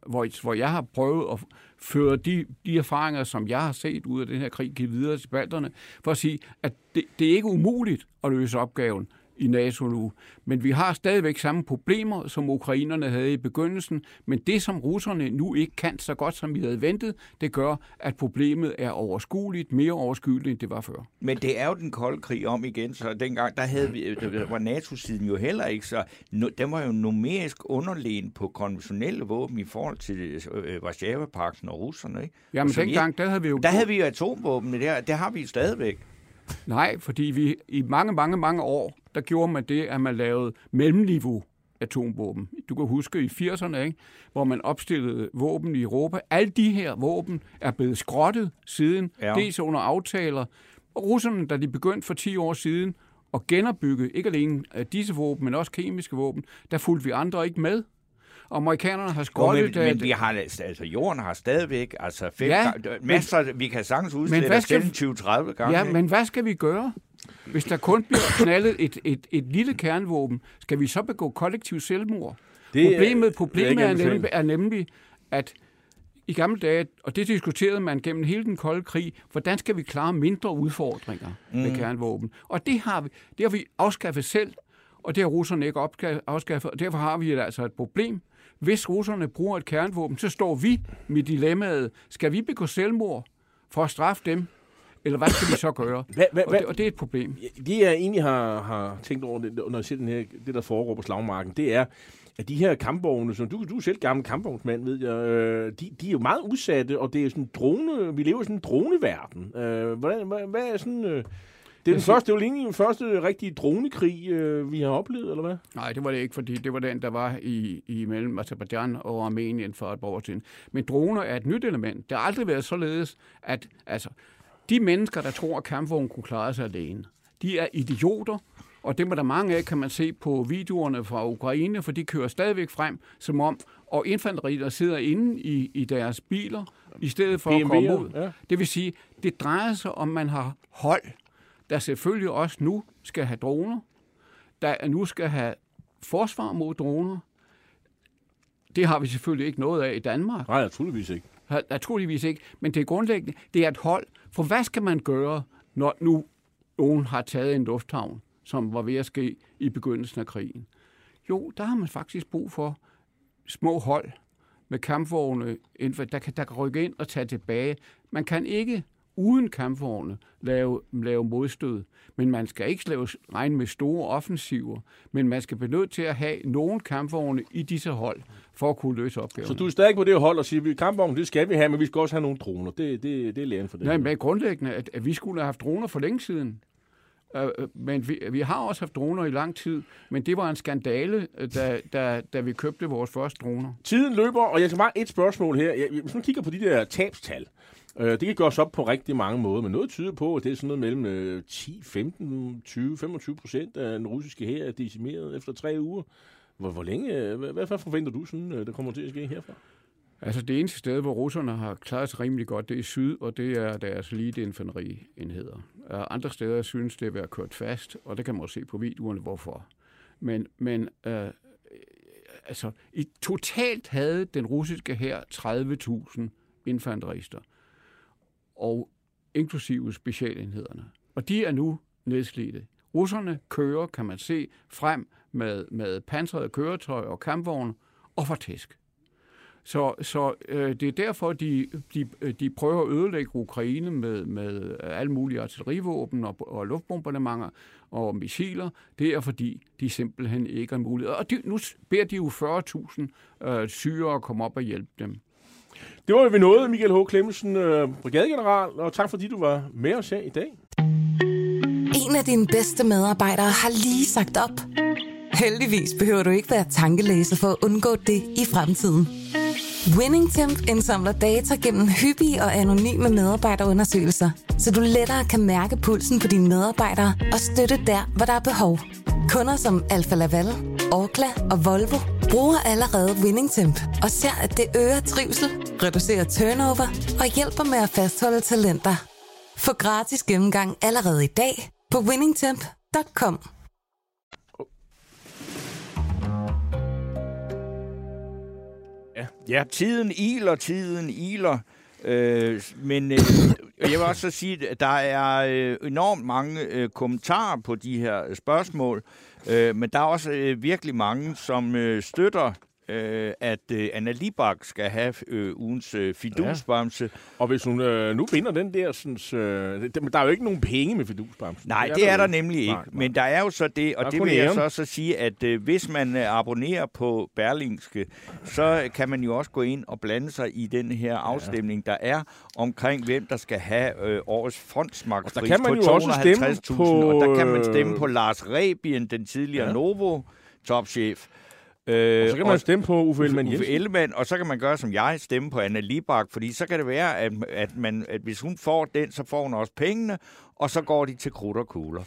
hvor, hvor jeg har prøvet at føre de, de erfaringer, som jeg har set ud af den her krig, give videre til balterne, for at sige, at det, det er ikke umuligt at løse opgaven i NATO nu. Men vi har stadigvæk samme problemer, som ukrainerne havde i begyndelsen. Men det, som russerne nu ikke kan så godt, som vi havde ventet, det gør, at problemet er overskueligt, mere overskueligt, end det var før. Men det er jo den kolde krig om igen, så dengang, der, havde vi, der var NATO-siden jo heller ikke, så no, den var jo numerisk underlegen på konventionelle våben i forhold til øh, Varsjava-pakten og russerne, ikke? Jamen dengang, der havde vi jo... Der havde vi jo atomvåben, det, her, det har vi stadigvæk. Nej, fordi vi i mange, mange, mange år, der gjorde man det, at man lavede mellemniveau atomvåben. Du kan huske i 80'erne, ikke? hvor man opstillede våben i Europa. Alle de her våben er blevet skrottet siden, Ja. dels under aftaler. Og russerne, da de begyndte for 10 år siden at genopbygge ikke alene øh, disse våben, men også kemiske våben, der fulgte vi andre ikke med. Og amerikanerne har Jo, skrottet men, men vi har, altså, jorden har stadigvæk altså fem Ja, gange, masser, vi kan sagtens udstille os skal- selv 20-30 gange. Ja, ikke? men hvad skal vi gøre? Hvis der kun bliver knaldet et, et, et lille kernvåben, skal vi så begå kollektiv selvmord? Det er- problemet problemet er, anbefale. nemlig, er nemlig, at i gamle dage, og det diskuterede man gennem hele den kolde krig, hvordan skal vi klare mindre udfordringer mm. med kernvåben? Og det har, vi, det har vi afskaffet selv, og det har russerne ikke afskaffet, og derfor har vi altså et problem. Hvis russerne bruger et kernvåben, så står vi med dilemmaet, skal vi begå selvmord for at straffe dem, eller hvad skal vi så gøre? Hvad, hvad, Og det, og det er et problem. det jeg egentlig har, har tænkt over, det, når jeg ser den her, det, der foregår på slagmarken, det er, at de her kampvogne, som du, du er selv gammel kampvognsmand, ved jeg, øh, de, de er jo meget udsatte, og det er sådan drone, vi lever i sådan en droneverden. Øh, hvordan, hvad, hvad er sådan... Øh, det er den første, det jo egentlig den første rigtige dronekrig, øh, vi har oplevet, eller hvad? Nej, det var det ikke, fordi det var den, der var i, i mellem Azerbaijan og Armenien for et par år siden. Men droner er et nyt element. Det har aldrig været således, at altså, de mennesker, der tror, at kampvognen kunne klare sig alene, de er idioter, og dem er der mange af, kan man se på videoerne fra Ukraine, for de kører stadigvæk frem, som om, og infanteriet, der sidder inde i, i deres biler, i stedet for at komme BMW'er, ud. ja. Det vil sige, det drejer sig om, man har hold, der selvfølgelig også nu skal have droner, der nu skal have forsvar mod droner. Det har vi selvfølgelig ikke noget af i Danmark. Nej, naturligvis ikke. Naturligvis ikke. Men det er grundlæggende, det er et hold. For hvad skal man gøre, når nu nogen har taget en lufthavn, som var ved at ske i begyndelsen af krigen? Jo, der har man faktisk brug for små hold med kampvogne, der kan, der kan rykke ind og tage tilbage. Man kan ikke uden kampvogne lave, lave modstød, men man skal ikke lave, regne med store offensiver, men man skal blive nødt til at have nogle kampvogne i disse hold, for at kunne løse opgaven. Så du er stadig på det hold og siger, at kampvogn, det skal vi have, men vi skal også have nogle droner. Det, det, det er læren for det. Nej, men grundlæggende, at, at vi skulle have haft droner for længe siden. Øh, øh, men vi, vi har også haft droner i lang tid, men det var en skandale, øh, da, da, da vi købte vores første droner. Tiden løber, og jeg skal bare et spørgsmål her. Jeg, hvis man kigger på de der tabstal, øh, det kan gøres op på rigtig mange måder, men noget tyder på, at det er sådan noget mellem øh, 10, 15, 20, 25 procent af den russiske her er decimeret efter tre uger. Hvor, hvor længe, øh, hvad, hvad forventer du sådan, øh, der kommer til at ske herfra? Altså det eneste sted, hvor russerne har klaret sig rimelig godt, det er i syd, og det er deres elite-infanterienheder. Øh, Andre steder synes det at være kørt fast, og det kan man også se på videoerne, hvorfor. Men, men øh, altså, i, totalt havde den russiske her 30.000 infanterister, og inklusive specialenhederne. Og de er nu nedslidte. russerne kører, kan man se, frem med, med pansrede køretøj og kampvogne og får tæsk. Så, så øh, det er derfor, de, de, de prøver at ødelægge Ukraine med, med alle mulige artillerivåben og, og luftbombardementer og missiler. Det er fordi, de simpelthen ikke har mulighed. Og de, nu beder de jo 40.000 øh, syre at komme op og hjælpe dem. Det var vi nåede, Michael H. Clemmensen, øh, brigadegeneral, og tak fordi du var med os her i dag. En af dine bedste medarbejdere har lige sagt op. Heldigvis behøver du ikke være tankelæser for at undgå det i fremtiden. WinningTemp indsamler data gennem hyppige og anonyme medarbejderundersøgelser, så du lettere kan mærke pulsen på dine medarbejdere og støtte der, hvor der er behov. Kunder som Alfa Laval, Orkla og Volvo bruger allerede WinningTemp og ser, at det øger trivsel, reducerer turnover og hjælper med at fastholde talenter. Få gratis gennemgang allerede i dag på winningtemp.com. Ja, ja tiden iler, tiden iler. Øh, men øh, jeg vil også så sige, at der er øh, enormt mange øh, kommentarer på de her spørgsmål, øh, men der er også øh, virkelig mange, som øh, støtter øh, at øh, Anna Libak skal have øh, ugens øh, fidusbamse. Ja. Og hvis hun øh, nu vinder den der, sådan, øh, der er jo ikke nogen penge med fidusbamsen. Nej, det er, det er der, der nemlig ikke. Nej, nej. Men der er jo så det, og det vil jeg så, så sige, at øh, hvis man øh, abonnerer på Berlingske, så kan man jo også gå ind og blande sig i den her afstemning, ja. der er omkring, hvem der skal have øh, årets fondsmagtpris på 250.000. Og der kan man stemme på Lars Rebien, den tidligere ja. Novo topchef. Øh, og så kan man stemme på Uffe Ellemann Jensen. Uffe Ellemann, og så kan man gøre som jeg, stemme på Anna Libak, fordi så kan det være, at, at, man, at hvis hun får den, så får hun også pengene, og så går de til krudt og kugler.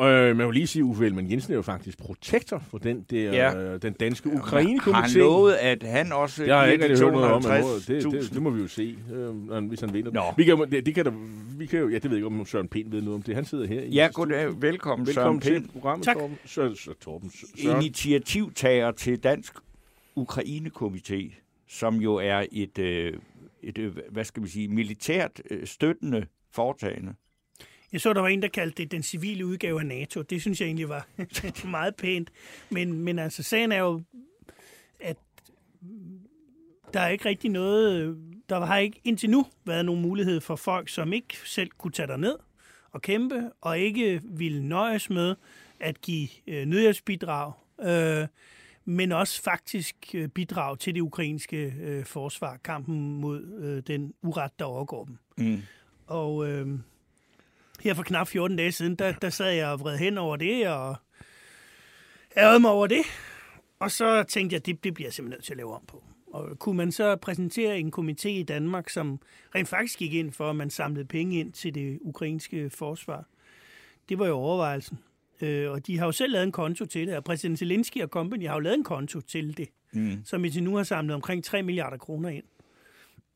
Øh, man vil lige sige, at Uffe Ellemann Jensen er jo faktisk protektor for den, der, ja. øh, den danske Ukraine-komité. Har han lovet, at han også Jeg har ikke noget om det, det, det, det, må vi jo se, øh, hvis han vinder. Nå. Vi kan, det, det kan der, vi kan jo, ja, det ved jeg ikke, om Søren Pind ved noget om det. Han sidder her. Ja, goddag. Velkommen, Velkommen Søren Pind. til programmet, tak. Torben. Søren, Torben. Søren. Initiativtager til Dansk Ukraine-komité, som jo er et, øh, et, øh, hvad skal man sige, militært øh, støttende foretagende. Jeg så, der var en, der kaldte det den civile udgave af NATO. Det synes jeg egentlig var meget pænt. Men, men altså, sagen er jo, at der er ikke rigtig noget... Der har ikke indtil nu været nogen mulighed for folk, som ikke selv kunne tage der ned og kæmpe, og ikke ville nøjes med at give øh, nødhjælpsbidrag, øh, men også faktisk øh, bidrag til det ukrainske øh, forsvar, kampen mod øh, den uret, der overgår dem. Mm. Og... Øh, her for knap 14 dage siden, der, der sad jeg og vred hen over det, og ærede mig over det. Og så tænkte jeg, at det, det bliver jeg simpelthen nødt til at lave om på. Og kunne man så præsentere en komité i Danmark, som rent faktisk gik ind for, at man samlede penge ind til det ukrainske forsvar? Det var jo overvejelsen. Øh, og de har jo selv lavet en konto til det, og præsident Zelensky og company har jo lavet en konto til det, mm. som i til nu har samlet omkring 3 milliarder kroner ind.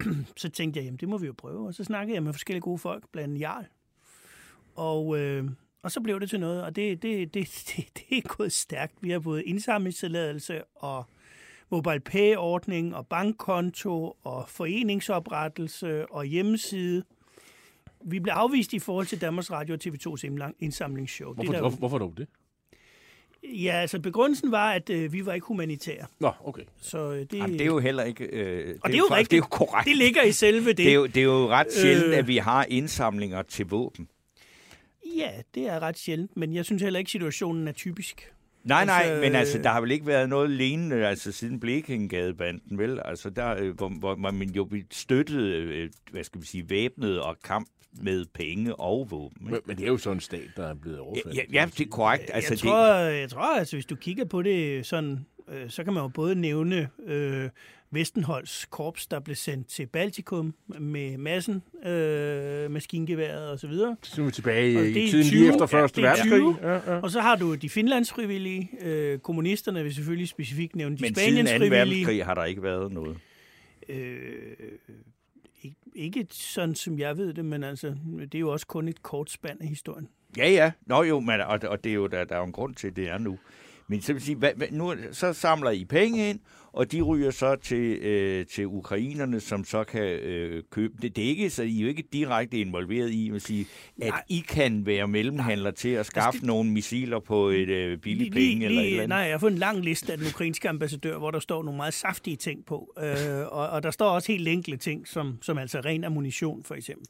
så tænkte jeg, jamen det må vi jo prøve. Og så snakkede jeg med forskellige gode folk, blandt andet Jarl, og, øh, og så blev det til noget, og det, det, det, det, det er gået stærkt. Vi har både indsamlingstilladelse og mobile pay-ordning og bankkonto og foreningsoprettelse og hjemmeside. Vi blev afvist i forhold til Danmarks Radio og TV2's indsamlingsshow. Hvorfor, det der, hvorfor dog det? Ja, altså begrundelsen var, at øh, vi var ikke humanitære. Nå, okay. Så øh, det, Jamen, det er jo heller ikke... Øh, det og det er jo faktisk, rigtigt. Det er jo korrekt. Det ligger i selve det. Det er jo, det er jo ret sjældent, øh, at vi har indsamlinger til våben. Ja, det er ret sjældent, men jeg synes heller ikke, situationen er typisk. Nej, nej, altså, men altså, der har vel ikke været noget lignende, altså siden Blekingegadebanden, vel? Altså, der, øh, hvor, hvor man jo støttede, øh, hvad skal vi sige, væbnet og kamp med penge og våben. Men, men det er jo sådan en stat, der er blevet overfaldet. Ja, ja, det er korrekt. Altså, jeg, tror, det... jeg tror, altså, hvis du kigger på det sådan, øh, så kan man jo både nævne øh, Vestenholds korps, der blev sendt til Baltikum med massen, øh, maskingeværet og så videre. Så er vi tilbage og i tiden 20, lige efter Første ja, verdenskrig. Ja, ja. Og så har du de finlandsfrivillige. Øh, kommunisterne vil selvfølgelig specifikt nævne de Spaniens frivillige. Men siden 2. verdenskrig har der ikke været noget. Øh, ikke, ikke sådan, som jeg ved det, men altså, det er jo også kun et kort spand af historien. Ja, ja. Nå jo, men, og, og det er jo, der, der er jo en grund til, at det er nu. Men så vil sige, hvad, hvad, nu, så samler I penge ind, og de ryger så til, øh, til ukrainerne, som så kan øh, købe det. Det er ikke, så I er jo ikke direkte involveret i at sige, at Nej. I kan være mellemhandler til at skaffe det- nogle missiler på et øh, billigt Lige- penge eller et eller lige, andet. nej, jeg har fået en lang liste af den ukrainske ambassadør, hvor der står nogle meget saftige ting på. Øh, og, og der står også helt enkle ting, som, som altså ren ammunition, for eksempel.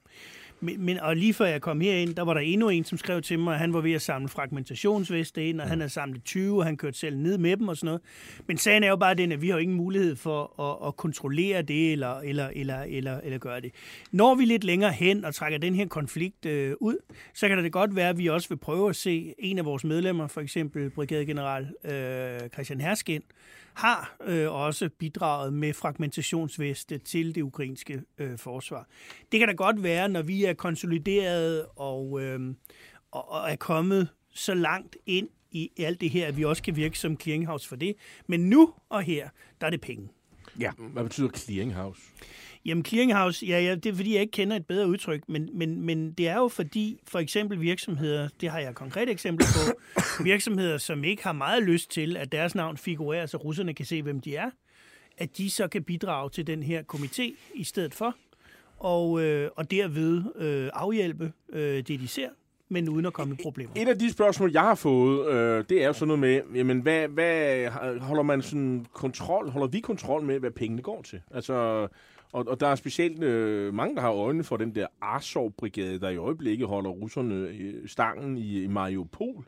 Men, men, og lige før jeg kom herind, der var der endnu en, som skrev til mig, at han var ved at samle fragmentationsveste ind, og han havde samlet 20, og han kørte selv ned med dem og sådan noget. Men sagen er jo bare den, at vi har jo ingen mulighed for at, at kontrollere det, eller, eller, eller, eller, eller gøre det. Når vi lidt længere hen og trækker den her konflikt øh, ud, så kan det godt være, at vi også vil prøve at se en af vores medlemmer, for eksempel brigadegeneral øh, Christian Herskin, har øh, også bidraget med fragmentationsveste til det ukrainske øh, forsvar. Det kan da godt være, når vi er konsolideret og, øh, og, og er kommet så langt ind i alt det her, at vi også kan virke som clearinghouse for det. Men nu og her, der er det penge. Hvad betyder clearinghouse? Jamen clearinghouse, ja, ja, det er fordi, jeg ikke kender et bedre udtryk, men, men, men det er jo fordi, for eksempel virksomheder, det har jeg konkrete eksempler på, virksomheder, som ikke har meget lyst til, at deres navn figurerer, så russerne kan se, hvem de er, at de så kan bidrage til den her komité i stedet for, og, øh, og derved øh, afhjælpe øh, det, de ser, men uden at komme i problemer. Et af de spørgsmål, jeg har fået, øh, det er jo sådan noget med, jamen, hvad, hvad holder man sådan kontrol, holder vi kontrol med, hvad pengene går til? Altså, og, og der er specielt øh, mange, der har øjnene for den der Arsov-brigade, der i øjeblikket holder russerne øh, stangen i, i Mariupol.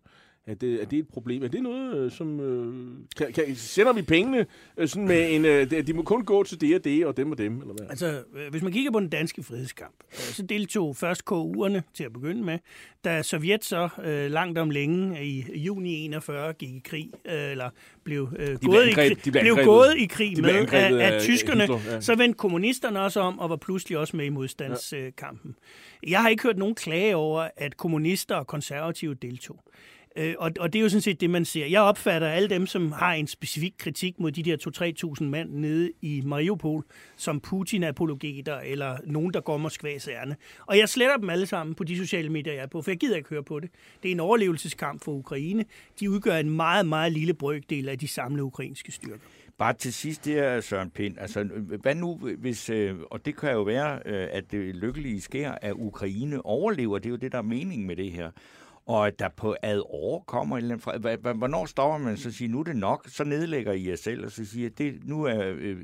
Er det, er det et problem? Er det noget, øh, som... Øh, kan, kan, sender vi pengene øh, sådan med en... Øh, de- de må kun gå til det og det, og dem og dem, eller hvad? Altså, øh, hvis man kigger på den danske frihedskamp, øh, så deltog først KU'erne til at begynde med, da Sovjet så øh, langt om længe i juni 41 gik i krig, øh, eller blev, øh, blev gået, i krig, de blev blev gået i krig de med af, af af tyskerne, Hitler, ja. så vendte kommunisterne også om og var pludselig også med i modstandskampen. Jeg har ikke hørt nogen klage over, at kommunister og konservative deltog. Øh, og, og det er jo sådan set det, man ser. Jeg opfatter alle dem, som har en specifik kritik mod de der 2-3.000 mand nede i Mariupol, som Putin-apologeter eller nogen, der går Moskvas ærne. Og jeg sletter dem alle sammen på de sociale medier, jeg er på, for jeg gider ikke høre på det. Det er en overlevelseskamp for Ukraine. De udgør en meget, meget lille brøkdel af de samlede ukrainske styrker. Bare til sidst, det her, Søren Pind. Altså, hvad nu, hvis, øh, og det kan jo være, øh, at det lykkelige sker, at Ukraine overlever. Det er jo det, der er meningen med det her. Og at der på ad år kommer en eller anden fra... Hvornår stopper man så siger, nu er det nok, så nedlægger I jer selv, og så siger, det, nu er øh,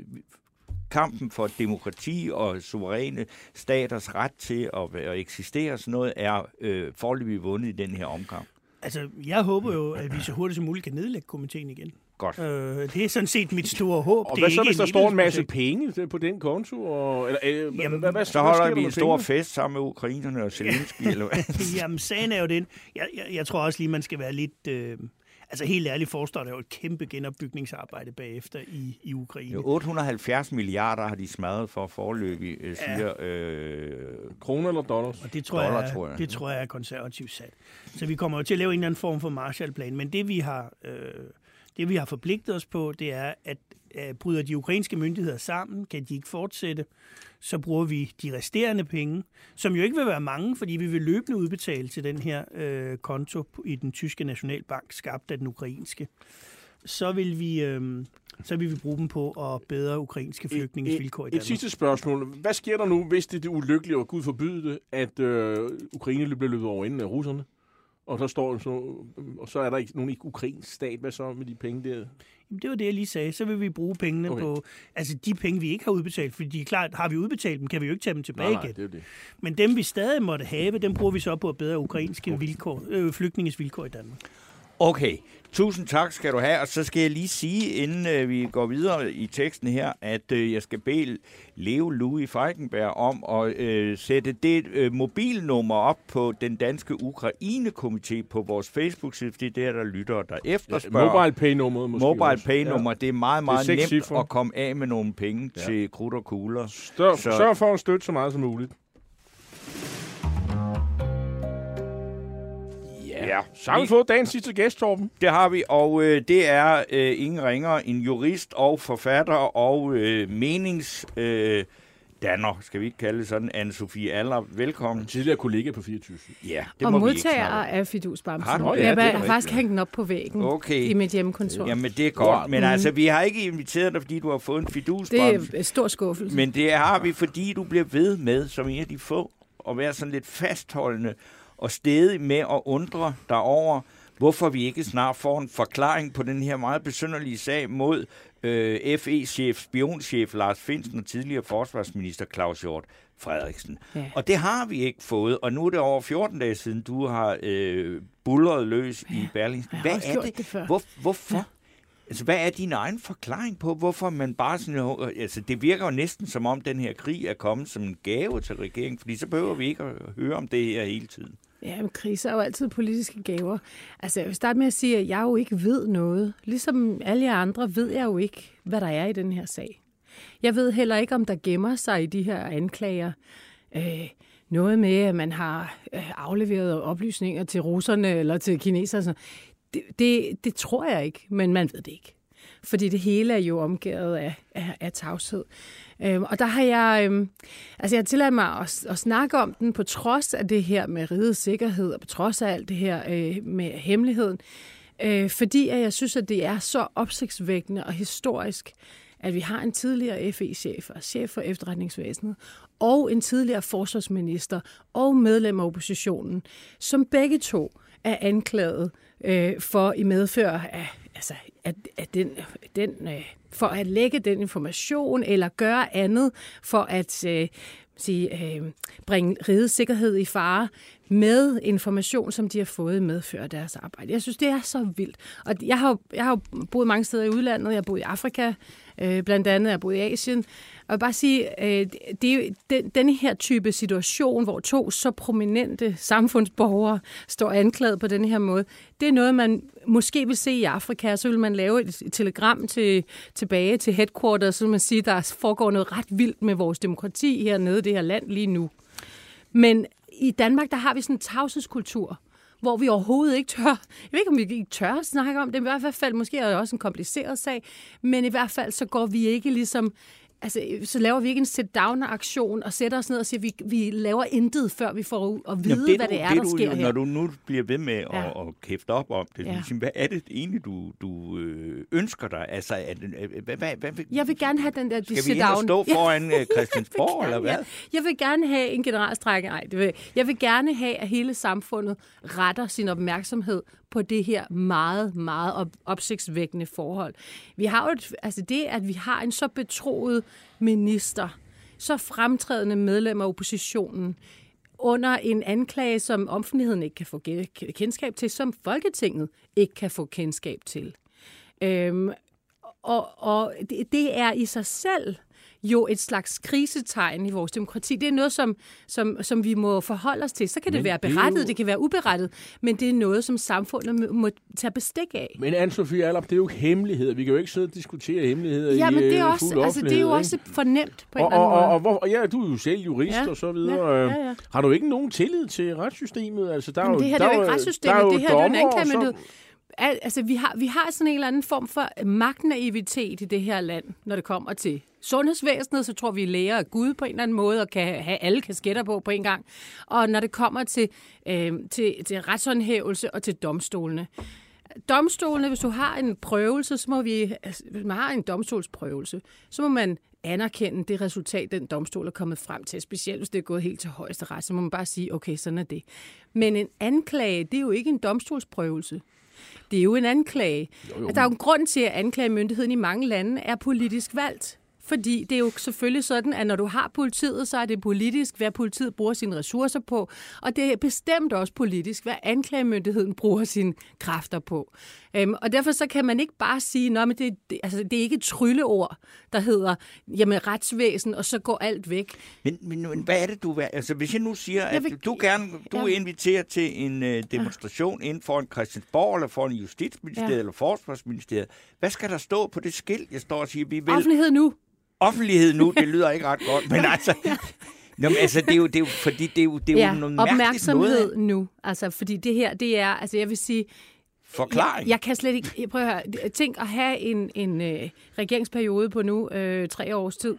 kampen for demokrati og suveræne staters ret til at, at eksistere, og sådan noget, er øh, forløbig vundet i den her omkamp. Altså, jeg håber jo, at vi så hurtigt som muligt kan nedlægge komiteen igen. Godt. Øh, det er sådan set mit store håb. Og det hvad er så, ikke hvis der står en masse penge på den konto? Og, eller, øh, Jamen, hvad, hvad, Så holder vi en stor fest sammen med ukrainerne og Zelensky, eller hvad? Jamen, sagen er jo den. Jeg, jeg, jeg tror også lige, man skal være lidt... Øh, altså helt ærligt forestår der jo et kæmpe genopbygningsarbejde bagefter i, i Ukraine. Jo, 870 milliarder har de smadret for forløbig, øh, siger... Øh, Kroner eller dollars? Og det tror, Dollar, jeg, tror jeg. det tror jeg er konservativt sat. Så vi kommer jo til at lave en eller anden form for Marshallplan. Men det vi har, øh, det, vi har forpligtet os på, det er, at øh, bryder de ukrainske myndigheder sammen, kan de ikke fortsætte, så bruger vi de resterende penge, som jo ikke vil være mange, fordi vi vil løbende udbetale til den her øh, konto i den tyske nationalbank, skabt af den ukrainske. Så vil vi, øh, så vil vi bruge dem på at bedre ukrainske flygtninges vilkår i Danmark. et sidste spørgsmål. Hvad sker der nu, hvis det er det ulykkelige, og Gud forbyde det, at øh, Ukraine bliver løbet over inden af russerne? Og, der står så, og så er der ikke nogen ikke ukrainsk stat. Hvad så med de penge der? Jamen, det var det, jeg lige sagde. Så vil vi bruge pengene Okay. på... Altså, de penge, vi ikke har udbetalt, fordi de er klart, har vi udbetalt dem, kan vi jo ikke tage dem tilbage nej, nej, igen. det er jo det. Men dem, vi stadig måtte have, dem bruger vi så på at bedre ukrainske okay. vilkår, øh, flygtninges vilkår i Danmark. Okay, tusind tak skal du have. Og så skal jeg lige sige, inden øh, vi går videre i teksten her, at øh, jeg skal bede Leo Louis Feigenberg om at øh, sætte det øh, mobilnummer op på den danske Ukraine-komité på vores Facebook-side, fordi det er der lyttere, der efterspørger. Mobile pay-nummeret måske Mobile også. pay-nummer, det er meget, meget seks nemt cifre. at komme af med nogle penge Ja. ja. til krudt og kugler. Stør, Så- Sørg for at støtte så meget som muligt. Ja, så har vi fået dagens sidste gæst, Torben. Det har vi, og øh, det er øh, ingen ringer, en jurist og forfatter og øh, menings... Øh, danner, skal vi ikke kalde det sådan, Anne-Sophie Aller. Velkommen. Tidligere kollega på 24. Ja, det og må vi ikke modtager af fidusbamsen. Har du? Ja, jeg det har faktisk ja. hængt den op på væggen Okay. i mit hjemmekontor. Jamen, det er godt. Men altså, vi har ikke inviteret dig, fordi du har fået en det fidusbamse. er en stor skuffelse. Men det har vi, fordi du bliver ved med, som en af de få, at være sådan lidt fastholdende og stedig med at undre dig over, hvorfor vi ikke snart får en forklaring på den her meget besynderlige sag mod øh, FE-chef, spionchef Lars Finsen og tidligere forsvarsminister Claus Hjort Frederiksen. Ja. Og det har vi ikke fået, og nu er det over 14 dage siden, du har øh, bullet løs i Berlingske. Hvad er det? det før. Hvor, hvorfor? Ja. Altså, hvad er din egen forklaring på, hvorfor man bare sådan... Altså, det virker jo næsten som om, den her krig er kommet som en gave til regeringen, fordi så behøver vi ikke at høre om det her hele tiden. Ja, men kriser er jo altid politiske gaver. Altså, jeg vil starte med at sige, at jeg jo ikke ved noget. Ligesom alle jer andre ved jeg jo ikke, hvad der er i den her sag. Jeg ved heller ikke, om der gemmer sig i de her anklager øh, noget med, at man har øh, afleveret oplysninger til russerne eller til kineserne. Det, det, det tror jeg ikke, men man ved det ikke. Fordi det hele er jo omgivet af, af, af tavshed. Øhm, og der har jeg, øhm, altså jeg har tilladt mig at, at snakke om den på trods af det her med rigets sikkerhed, og på trods af alt det her øh, med hemmeligheden. Øh, fordi at jeg synes, at det er så opsigtsvækkende og historisk, at vi har en tidligere FE-chef og chef for efterretningsvæsenet, og en tidligere forsvarsminister og medlem af oppositionen, som begge to er anklaget øh, for i medfør af, altså, at, at den, den, øh, for at lægge den information eller gøre andet for at øh, sige, øh, bringe rigets sikkerhed i fare med information, som de har fået i deres arbejde. Jeg synes, det er så vildt. Og jeg har, jeg har boet mange steder i udlandet. Jeg har boet i Afrika, øh, blandt andet. Jeg har boet i Asien. Og jeg vil bare sige, øh, det er den, denne her type situation, hvor to så prominente samfundsborgere står anklaget på den her måde, det er noget, man måske vil se i Afrika, så vil man lave et, et telegram til, tilbage til headquarters, så vil man sige, der foregår noget ret vildt med vores demokrati hernede i det her land lige nu. Men i Danmark, der har vi sådan en tavshedskultur, hvor vi overhovedet ikke tør, jeg ved ikke, om vi ikke tør at snakke om det, men i hvert fald, måske er det også en kompliceret sag, men i hvert fald, så går vi ikke ligesom, altså, så laver vi ikke en sit-down-aktion og sætter os ned og siger, vi, vi laver intet, før vi får at vide, Jamen, hvad du- det er, det der du, sker jo, her. Når du nu bliver ved med at, Ja. at kæfte op om det, Ja. ja. hvad er det egentlig, du, du øh, ønsker dig? Altså, er det, øh, hvad, hvad, hvad, Jeg vil gerne have den der Skal vi sit ind og down. stå Ja. foran øh, Christiansborg, eller hvad? Ja. Jeg vil gerne have en generalstrække. Nej, det vil. jeg vil gerne have, at hele samfundet retter sin opmærksomhed på det her meget, meget op- opsigtsvækkende forhold. Vi har jo et, altså det, at vi har en så betroet minister, så fremtrædende medlem af oppositionen, under en anklage, som offentligheden ikke kan få kendskab til, som Folketinget ikke kan få kendskab til. Øhm, og og det, det er i sig selv jo et slags krisetegn i vores demokrati. Det er noget, som, som, som vi må forholde os til. Så kan det Men være det er berettet, jo- det kan være uberettet, men det er noget, som samfundet må, tage bestik af. Men Anne-Sophie Allerup, det er jo hemmeligheder. Vi kan jo ikke sidde og diskutere hemmeligheder Ja, i men det er, øh, også, altså, det er jo også fornemt på en og, eller og, anden og, måde. og, hvor, ja, du er jo selv jurist Ja, og så videre. ja, Øh, ja, ja. Har du ikke nogen tillid til retssystemet? Altså, der er Jamen, jo, det her der det er jo er ikke der retssystemet, er det her det er jo en anklagemyndighed. Al, altså, vi har, vi har sådan en eller anden form for magtnaivitet i det her land, når det kommer til sundhedsvæsenet, så tror vi, at læger er Gud på en eller anden måde, og kan have alle kasketter på på en gang. Og når det kommer til, øh, til, til retshåndhævelse og til domstolene. Domstolene, hvis du har en prøvelse, så må vi, altså, hvis man har en domstolsprøvelse, så må man anerkende det resultat, den domstol er kommet frem til. Specielt hvis det er gået helt til højeste ret, så må man bare sige, okay, sådan er det. Men en anklage, det er jo ikke en domstolsprøvelse. Det er jo en anklage. Jo, jo. Der er jo en grund til, at anklagemyndigheden i mange lande er politisk valgt. Fordi det er jo selvfølgelig sådan, at når du har politiet, så er det politisk, hvad politiet bruger sine ressourcer på. Og det er bestemt også politisk, hvad anklagemyndigheden bruger sine kræfter på. Øhm, og derfor så kan man ikke bare sige, at det, det, altså, det er ikke et trylleord, der hedder jamen, retsvæsen, og så går alt væk. Men, men, men hvad er det, du vil? Altså, hvis jeg nu siger, at vil- du gerne du Ja. inviterer til en uh, demonstration inden for en Christiansborg, eller for en Justitsministeriet, Ja. eller Forsvarsministeriet, hvad skal der stå på det skilt, jeg står og siger, vi vil... Offentlighed nu. Offentlighed nu, det lyder ikke ret godt, men altså... Nå, men altså, det er jo, det er jo fordi det er jo, det er ja, jo noget opmærksomhed noget nu. Altså, fordi det her, det er, altså jeg vil sige, forklaring. Jeg, jeg kan slet ikke... Prøv at høre. Tænk at have en, en øh, regeringsperiode på nu øh, tre års tid,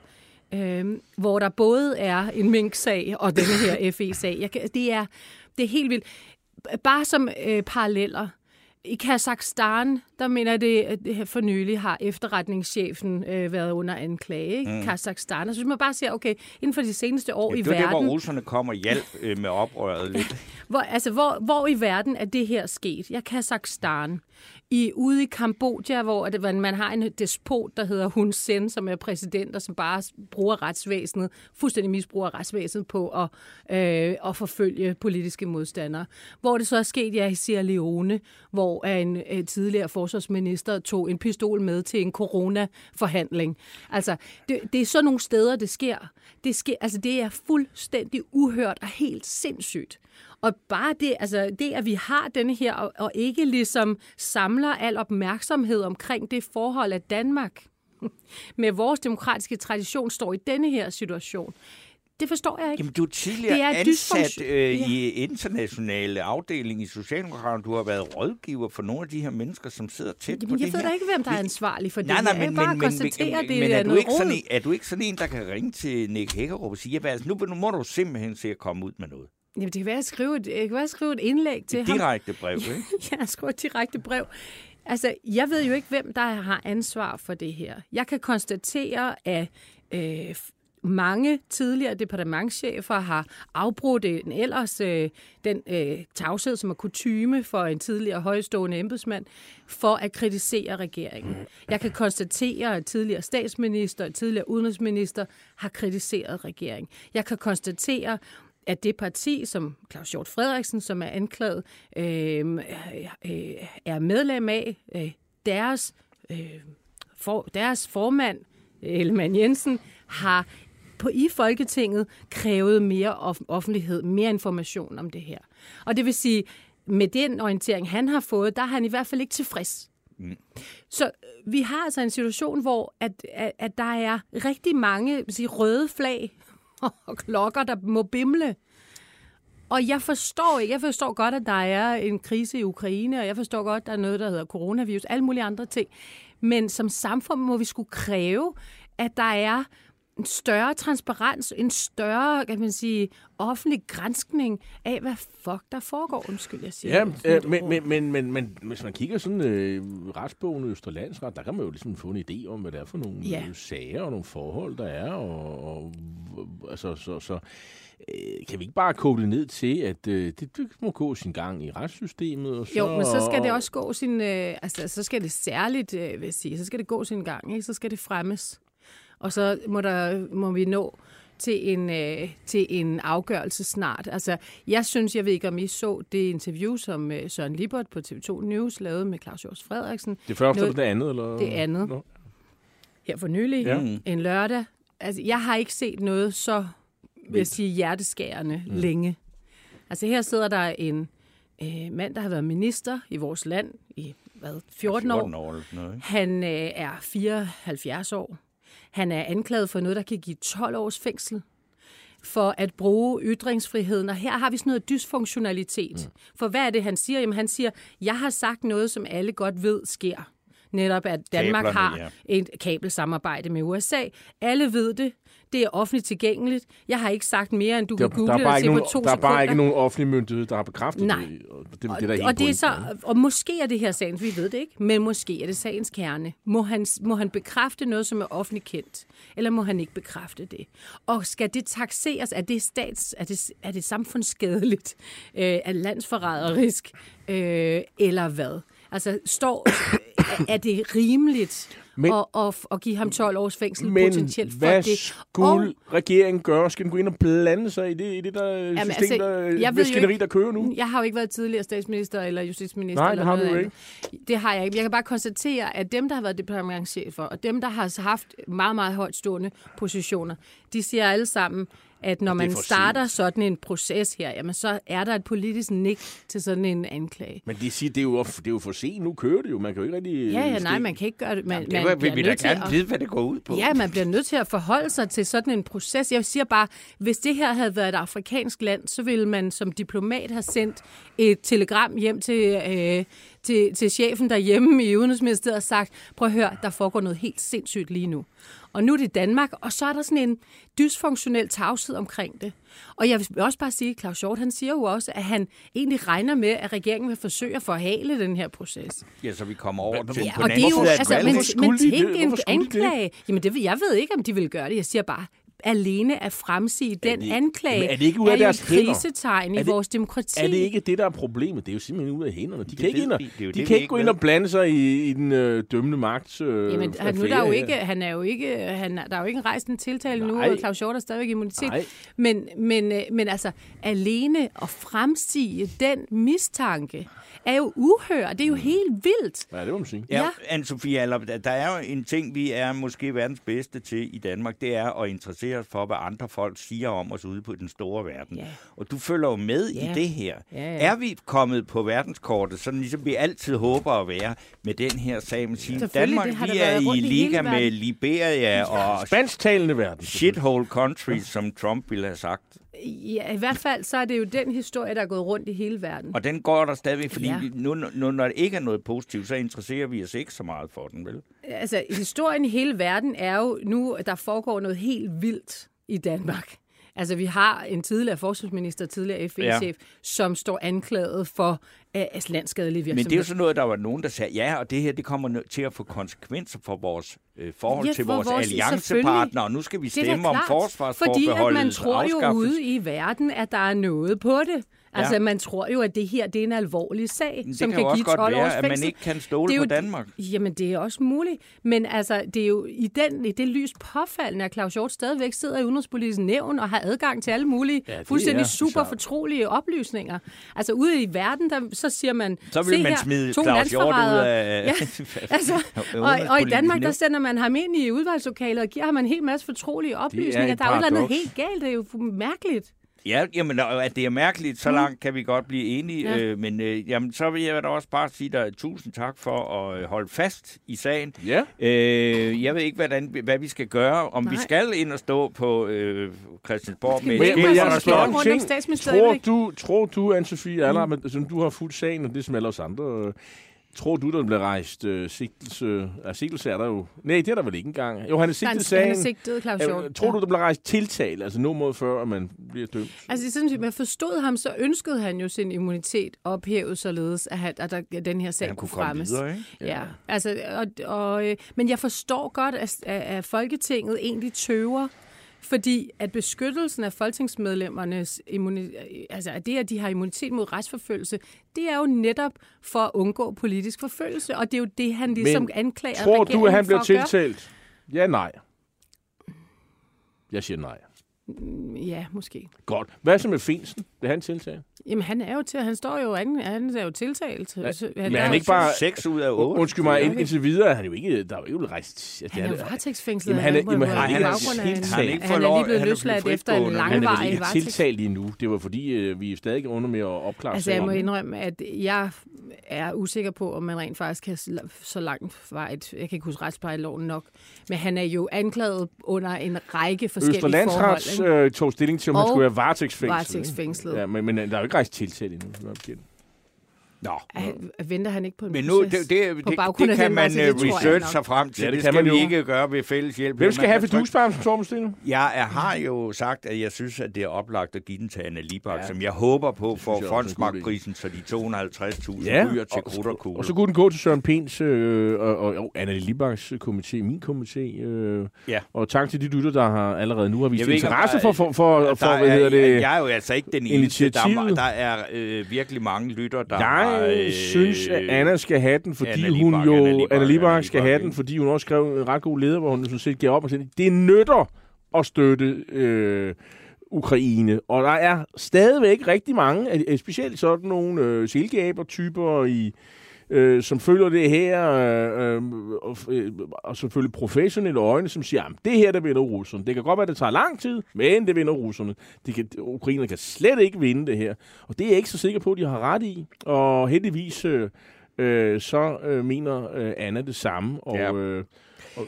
øh, hvor der både er en mink-sag og denne her FE-sag. Jeg kan, det, er, det er helt vildt. Bare som øh, paralleller. I Kazakhstan, der mener jeg, det, at for nylig har efterretningschefen øh, været under anklage. Ikke? Mm. Kazakhstan. Og så hvis man bare siger, okay, inden for de seneste år Ja, i det var verden... det, hvor russerne kom og hjalp øh, med oprøret lidt. Hvor, altså, hvor, hvor i verden er det her sket? Ja, Kazakhstan. I, ude i Kambodja, hvor det, man har en despot, der hedder Hun Sen, som er præsident, og som bare bruger retsvæsenet, fuldstændig misbruger retsvæsenet på at, øh, at forfølge politiske modstandere. Hvor det så er sket ja, i Sierra Leone, hvor en øh, tidligere forsvarsminister tog en pistol med til en corona-forhandling. Altså, det, det er sådan nogle steder, det sker. Det, sker, altså, det er fuldstændig uhørt og helt sindssygt. Og bare det, altså det, at vi har denne her, og, og ikke ligesom samler al opmærksomhed omkring det forhold, at Danmark med vores demokratiske tradition står i denne her situation, det forstår jeg ikke. Jamen, du er tidligere Det er ansat øh, Ja. i internationale afdeling i Socialdemokraterne. Du har været rådgiver for nogle af de her mennesker, som sidder tæt på Jamen, jeg det ved her. da ikke, hvem der er ansvarlig for det Nej, nej, men, Jeg men, men, men, det men er er, du ikke sådan en, er du ikke sådan en, der kan ringe til Nick Hækkerup og sige, altså, nu, nu må du simpelthen se at komme ud med noget? Jamen, det kan være, at jeg skrive et, jeg kan være, at skrive et indlæg til Et ham. direkte brev, ikke? jeg skriver et direkte brev. Altså, jeg ved jo ikke, hvem der har ansvar for det her. Jeg kan konstatere, at øh, mange tidligere departementchefer har afbrudt en ellers øh, den øh, tavshed, som er kutyme for en tidligere højstående embedsmand, for at kritisere regeringen. Jeg kan konstatere, at tidligere statsminister og tidligere udenrigsminister har kritiseret regeringen. Jeg kan konstatere, at det parti, som Claus Hjort Frederiksen, som er anklaget, øh, øh, er medlem af, øh, deres, øh, for, deres formand, Ellemann Jensen, har på i Folketinget krævet mere off- offentlighed, mere information om det her. Og det vil sige, med den orientering, han har fået, der er han i hvert fald ikke tilfreds. Så øh, vi har altså en situation, hvor at, at, at der er rigtig mange sige, røde flag og klokker, der må bimle. Og jeg forstår ikke, jeg forstår godt, at der er en krise i Ukraine, og jeg forstår godt, at der er noget, der hedder coronavirus, alle mulige andre ting. Men som samfund må vi skulle kræve, at der er en større transparens, en større, kan man sige, offentlig grænskning af, hvad fuck der foregår. Undskyld, jeg siger Ja, øh, men, men, men, men, men hvis man kigger sådan øh, retsbogen Østerlandsret, der kan man jo ligesom få en idé om, hvad det er for nogle Ja. ja. sager og nogle forhold, der er. Og, og, altså, så, så øh, kan vi ikke bare koble ned til, at øh, det, det må gå sin gang i retssystemet? Og så, Jo, men så skal det også gå sin, øh, altså så skal det særligt, øh, vil jeg sige, så skal det gå sin gang, ikke? så skal det fremmes. Og så må, der, må vi nå til en, øh, til en afgørelse snart. Altså, jeg synes, jeg ved ikke, om I så det interview, som øh, Søren Libert på TV2 News lavede med Claus Hjort Frederiksen Det første eller det andet? Eller? Det andet. Nå. her for nylig, Ja. en lørdag. Altså, jeg har ikke set noget så, vil jeg sige, hjerteskærende mm. længe. Altså, her sidder der en øh, mand, der har været minister i vores land i hvad, 14, 14 år. år noget, ikke? Han øh, er 74 år. Han er anklaget for noget, der kan give 12 års fængsel for at bruge ytringsfriheden. Og her har vi sådan noget dysfunktionalitet. Mm. For hvad er det, han siger? Jamen, han siger, jeg har sagt noget, som alle godt ved sker. Netop, at Danmark Kablerne, har ja. et kabelsamarbejde med USA. Alle ved det. Det er offentligt tilgængeligt. Jeg har ikke sagt mere, end du Der, kan google der, er bare og se på nogen, to der er bare ikke nogen offentlig myndighed, der har bekræftet Nej. det. Og det, det, Og, det er der og, det er så, og måske er det her sagens, vi ved det ikke, men måske er det sagens kerne. Må han, må han bekræfte noget, som er offentligt kendt, eller må han ikke bekræfte det? Og skal det taxeres? Er det, stats, er det, er det samfundsskadeligt? Øh, er landsforræderisk? Øh, eller hvad? Altså, står, er det rimeligt Men- at, at, at give ham 12 års fængsel Men potentielt for hvad det? skulle regeringen gøre? Skal den gå ind og blande sig i det, i det der Jamen, system, altså, der, jeg ved jo maskineri, ikke- der kører nu? Jeg har jo ikke været tidligere statsminister eller justitsminister. Nej, eller det har noget du andet. Det har jeg ikke. Jeg kan bare konstatere, at dem, der har været departementchefer, og dem, der har haft meget, meget højt stående positioner, de siger alle sammen, at når man starter sådan en proces her, jamen så er der et politisk nik til sådan en anklage. Men de siger, det er, jo, det er jo for sent. Nu kører det jo. Man kan jo ikke rigtig... Ja, ja, nej, man kan ikke gøre det. Man, Det man vil bliver vi da nødt til gerne at- vide, hvad det går ud på. Ja, man bliver nødt til at forholde sig til sådan en proces. Jeg siger bare, hvis det her havde været et afrikansk land, så ville man som diplomat have sendt et telegram hjem til, øh, til, til chefen derhjemme i Udenrigsministeriet og sagt, prøv at høre, der foregår noget helt sindssygt lige nu. Og nu er det Danmark, og så er der sådan en dysfunktionel tavshed omkring det. Og jeg vil også bare sige, at Claus Hjort, han siger jo også, at han egentlig regner med, at regeringen vil forsøge at forhale den her proces. Ja, så vi kommer over til Ja, på og den det er jo, anden side af altså, men, men tænk det? en anklage. Jamen, det, jeg ved ikke, om de vil gøre det. Jeg siger bare, alene at fremsige den det- anklage, Men er det ikke ud af er jo deres krisetegn i Er det- vores demokrati. Er det ikke det, der er problemet? Det er jo simpelthen ud af hænderne. De kan Det ikke, ind og. Det er jo de det, kan ikke gå ind og blande sig i, i den øh, dømmende magt. Øh, Jamen, han, nu er der jo her. ikke, han er jo ikke, han, er- der er jo ikke rejst en tiltale nu, Nej. og Claus Hjort har stadigvæk immunitet. Nej. Men, men, øh, men altså, alene at fremsige den mistanke, er jo uhørt. Det er jo helt vildt. Ja, det må man sige. Ja, Ja. Anne-Sophie der- er jo en ting, vi er måske verdens bedste til i Danmark, det er at interessere os for, hvad andre folk siger om os ude på den store verden. Ja. Og du følger jo med Ja. i det her. Ja, ja. Er vi kommet på verdenskortet, sådan ligesom vi altid håber at være med den her sag, man siger, Selvfølgelig, Danmark, vi er været i liga hele med verden. Liberia og Spansktalende verden. shithole countries, som Trump ville have sagt. Ja, i hvert fald så er det jo den historie, der er gået rundt i hele verden. Og den går der stadigvæk, fordi Ja. nu, nu, når det ikke er noget positivt, så interesserer vi os ikke så meget for den, vel? Altså, historien i hele verden er jo nu, at der foregår noget helt vildt i Danmark. Altså, vi har en tidligere forsvarsminister, tidligere FN-chef, ja. som står anklaget for uh, landskadelige virksomheder. Men det er jo sådan noget, der var nogen, der sagde, ja, og det her det kommer til at få konsekvenser for vores øh, forhold Ja, til vores, vores- alliancepartnere, og nu skal vi stemme om klart, Fordi at man tror jo ude i verden, at der er noget på det. Altså, Ja. man tror jo, at det her det er en alvorlig sag, Det som kan kan, jo også give godt 12 års være, at man fængsel. ikke kan stole er på jo- Danmark. Jamen, det er også muligt. Men altså, det er jo i, den, i det lys påfaldende, at Claus Hjort stadigvæk sidder i Udenrigspolitisk nævn og har adgang til alle mulige Ja, fuldstændig er super fortrolige oplysninger. Altså, ude i verden, der, så siger man, Så "Se vil man her, smide to Claus Hjort ud landsforrædere." af... Ja, altså, og, og i Danmark, der sender man ham ind i udvalgslokalet og giver ham en hel masse fortrolige oplysninger. Der er jo et eller andet helt galt. Det er jo mærkeligt. Ja, jamen, og at det er mærkeligt, så langt kan vi godt blive enige. Ja. Øh, men øh, jamen, så vil jeg da også bare sige dig tusind tak for at øh, holde fast i sagen. Ja. Øh, jeg ved ikke, hvordan, hvad vi skal gøre. Om Nej. vi skal ind og stå på øh, Christiansborg med Men, men jeg hvor der har slå spørget står... rundt en ting. Tror du, tror du Anne-Sophie mm. som du har fuldt sagen, og det som alle os andre, øh, tror du, der bliver rejst øh, sigtelse? Ja, sigtelse er der jo. Nej, det er der vel ikke engang. Jo, han er sigtet sagen. han er sigtet, Claus Hjort. Tror du, der bliver rejst tiltale, altså no mod før, at man bliver dømt? Altså, det er sådan, at jeg forstod ham, så ønskede han jo sin immunitet ophævet, således at, han, at der, at den her sag Han kunne kunne fremmes. videre, ikke? Ja, altså, og, og, øh, men jeg forstår godt, at, at Folketinget egentlig tøver, fordi at beskyttelsen af folketingsmedlemmernes immuni, altså at det, at de har immunitet mod retsforfølgelse, det er jo netop for at undgå politisk forfølgelse, og det er jo det, han ligesom Men anklager Tror du, regeringen at han bliver at tiltalt? Ja, nej. Jeg siger nej. Ja, måske. Godt. Hvad så med Finsen? Vil han tiltale? Jamen, han er jo til, han står jo, han, han er jo tiltalt. Ja, Så men er han jo- ikke bare- Seks ud af otte. Undskyld mig, ind, indtil videre er han jo ikke, der er jo ikke rejst. Altså, Han er jo det varetægtsfængslet. Jamen, han er- jamen, han er en- Han er ikke Han er lige blevet han er løsladt efter en fritgående. han er ikke tiltalt lige nu. Det var fordi, øh, vi er stadig under med at opklare Altså, jeg må indrømme, at jeg er usikker på, om man rent faktisk kan så langt vej. Jeg kan ikke huske retsplejeloven nok. Men han er jo anklaget under en række forskellige Østre Øh, tog stilling til, om han skulle være varetægtsfængslet. varetægtsfængslet. Ja, men, men der er jo ikke rejst tiltale endnu. som jeg er bekendt. Nå. ikke? Venter han ikke på en Men nu, det, proces? det, På det, baggrund det af kan den man også, det øh, tror jeg research nok. sig frem til. Ja, det det kan skal man vi ikke gøre ved fælles hjælp. Hvem skal Man have kan fidusbamsen, Torben Steno? Jeg er, har jo sagt, at jeg synes, at det er oplagt at give den til Anna Libak, Ja. som jeg håber på for jeg også en god fondsmagtprisen, så de 250.000 ja. ryger til krudt og kugle. og så kunne den gå til Søren Pens øh, og, og, og Anna Libaks komité, min komité. Øh, Ja. Og tak til de lytter, der har allerede nu har vist ikke, interesse der for, for, for, for, hvad hedder det? Jeg, er jo altså ikke den eneste. Der, er- der er øh, virkelig mange lytter, der har... Jeg Øh, synes, at Anna skal have den, fordi Anna hun jo... Anna Libak, Anna Libak skal Libak, have den, fordi hun også skrev en ret god leder, hvor hun sådan set gav op og sagde, det nytter at støtte øh, Ukraine. Og der er stadigvæk rigtig mange, specielt sådan nogle øh, silkeaber-typer i øh, som følger det her, øh, øh, og, øh, og selvfølgelig professionelle øjne, som siger, at det her, der vinder russerne. Det kan godt være, det tager lang tid, men det vinder russerne. De kan, Ukraine kan slet ikke vinde det her. Og det er jeg ikke så sikker på, at de har ret i. Og heldigvis, øh, øh, så øh, mener øh, Anna det samme. Og, Ja. øh,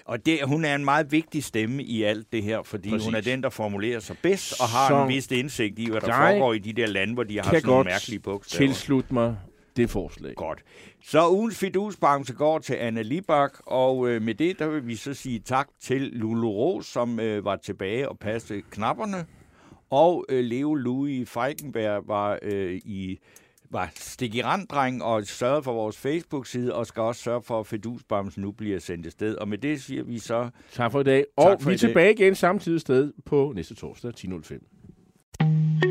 Og det, hun er en meget vigtig stemme i alt det her, fordi Præcis. Hun er den, der formulerer sig bedst og har Så en vis indsigt i, hvad der foregår i de der lande, hvor de har sådan nogle mærkelige bogstaver. tilslutte mig det forslag. Godt. Så ugens fidusbamse går til Anna Libak, og øh, med det der vil vi så sige tak til Lulu Ros, som øh, var tilbage og passede knapperne, og øh, Leo Louis Feigenberg var øh, i var stik i randdreng og sørgede for vores Facebook-side, og skal også sørge for, at Fedusbamsen nu bliver sendt afsted. Og med det siger vi så... Tak for i dag. Og vi er tilbage igen samtidig sted på næste torsdag 10.05.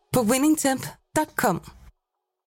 på winningtemp.com.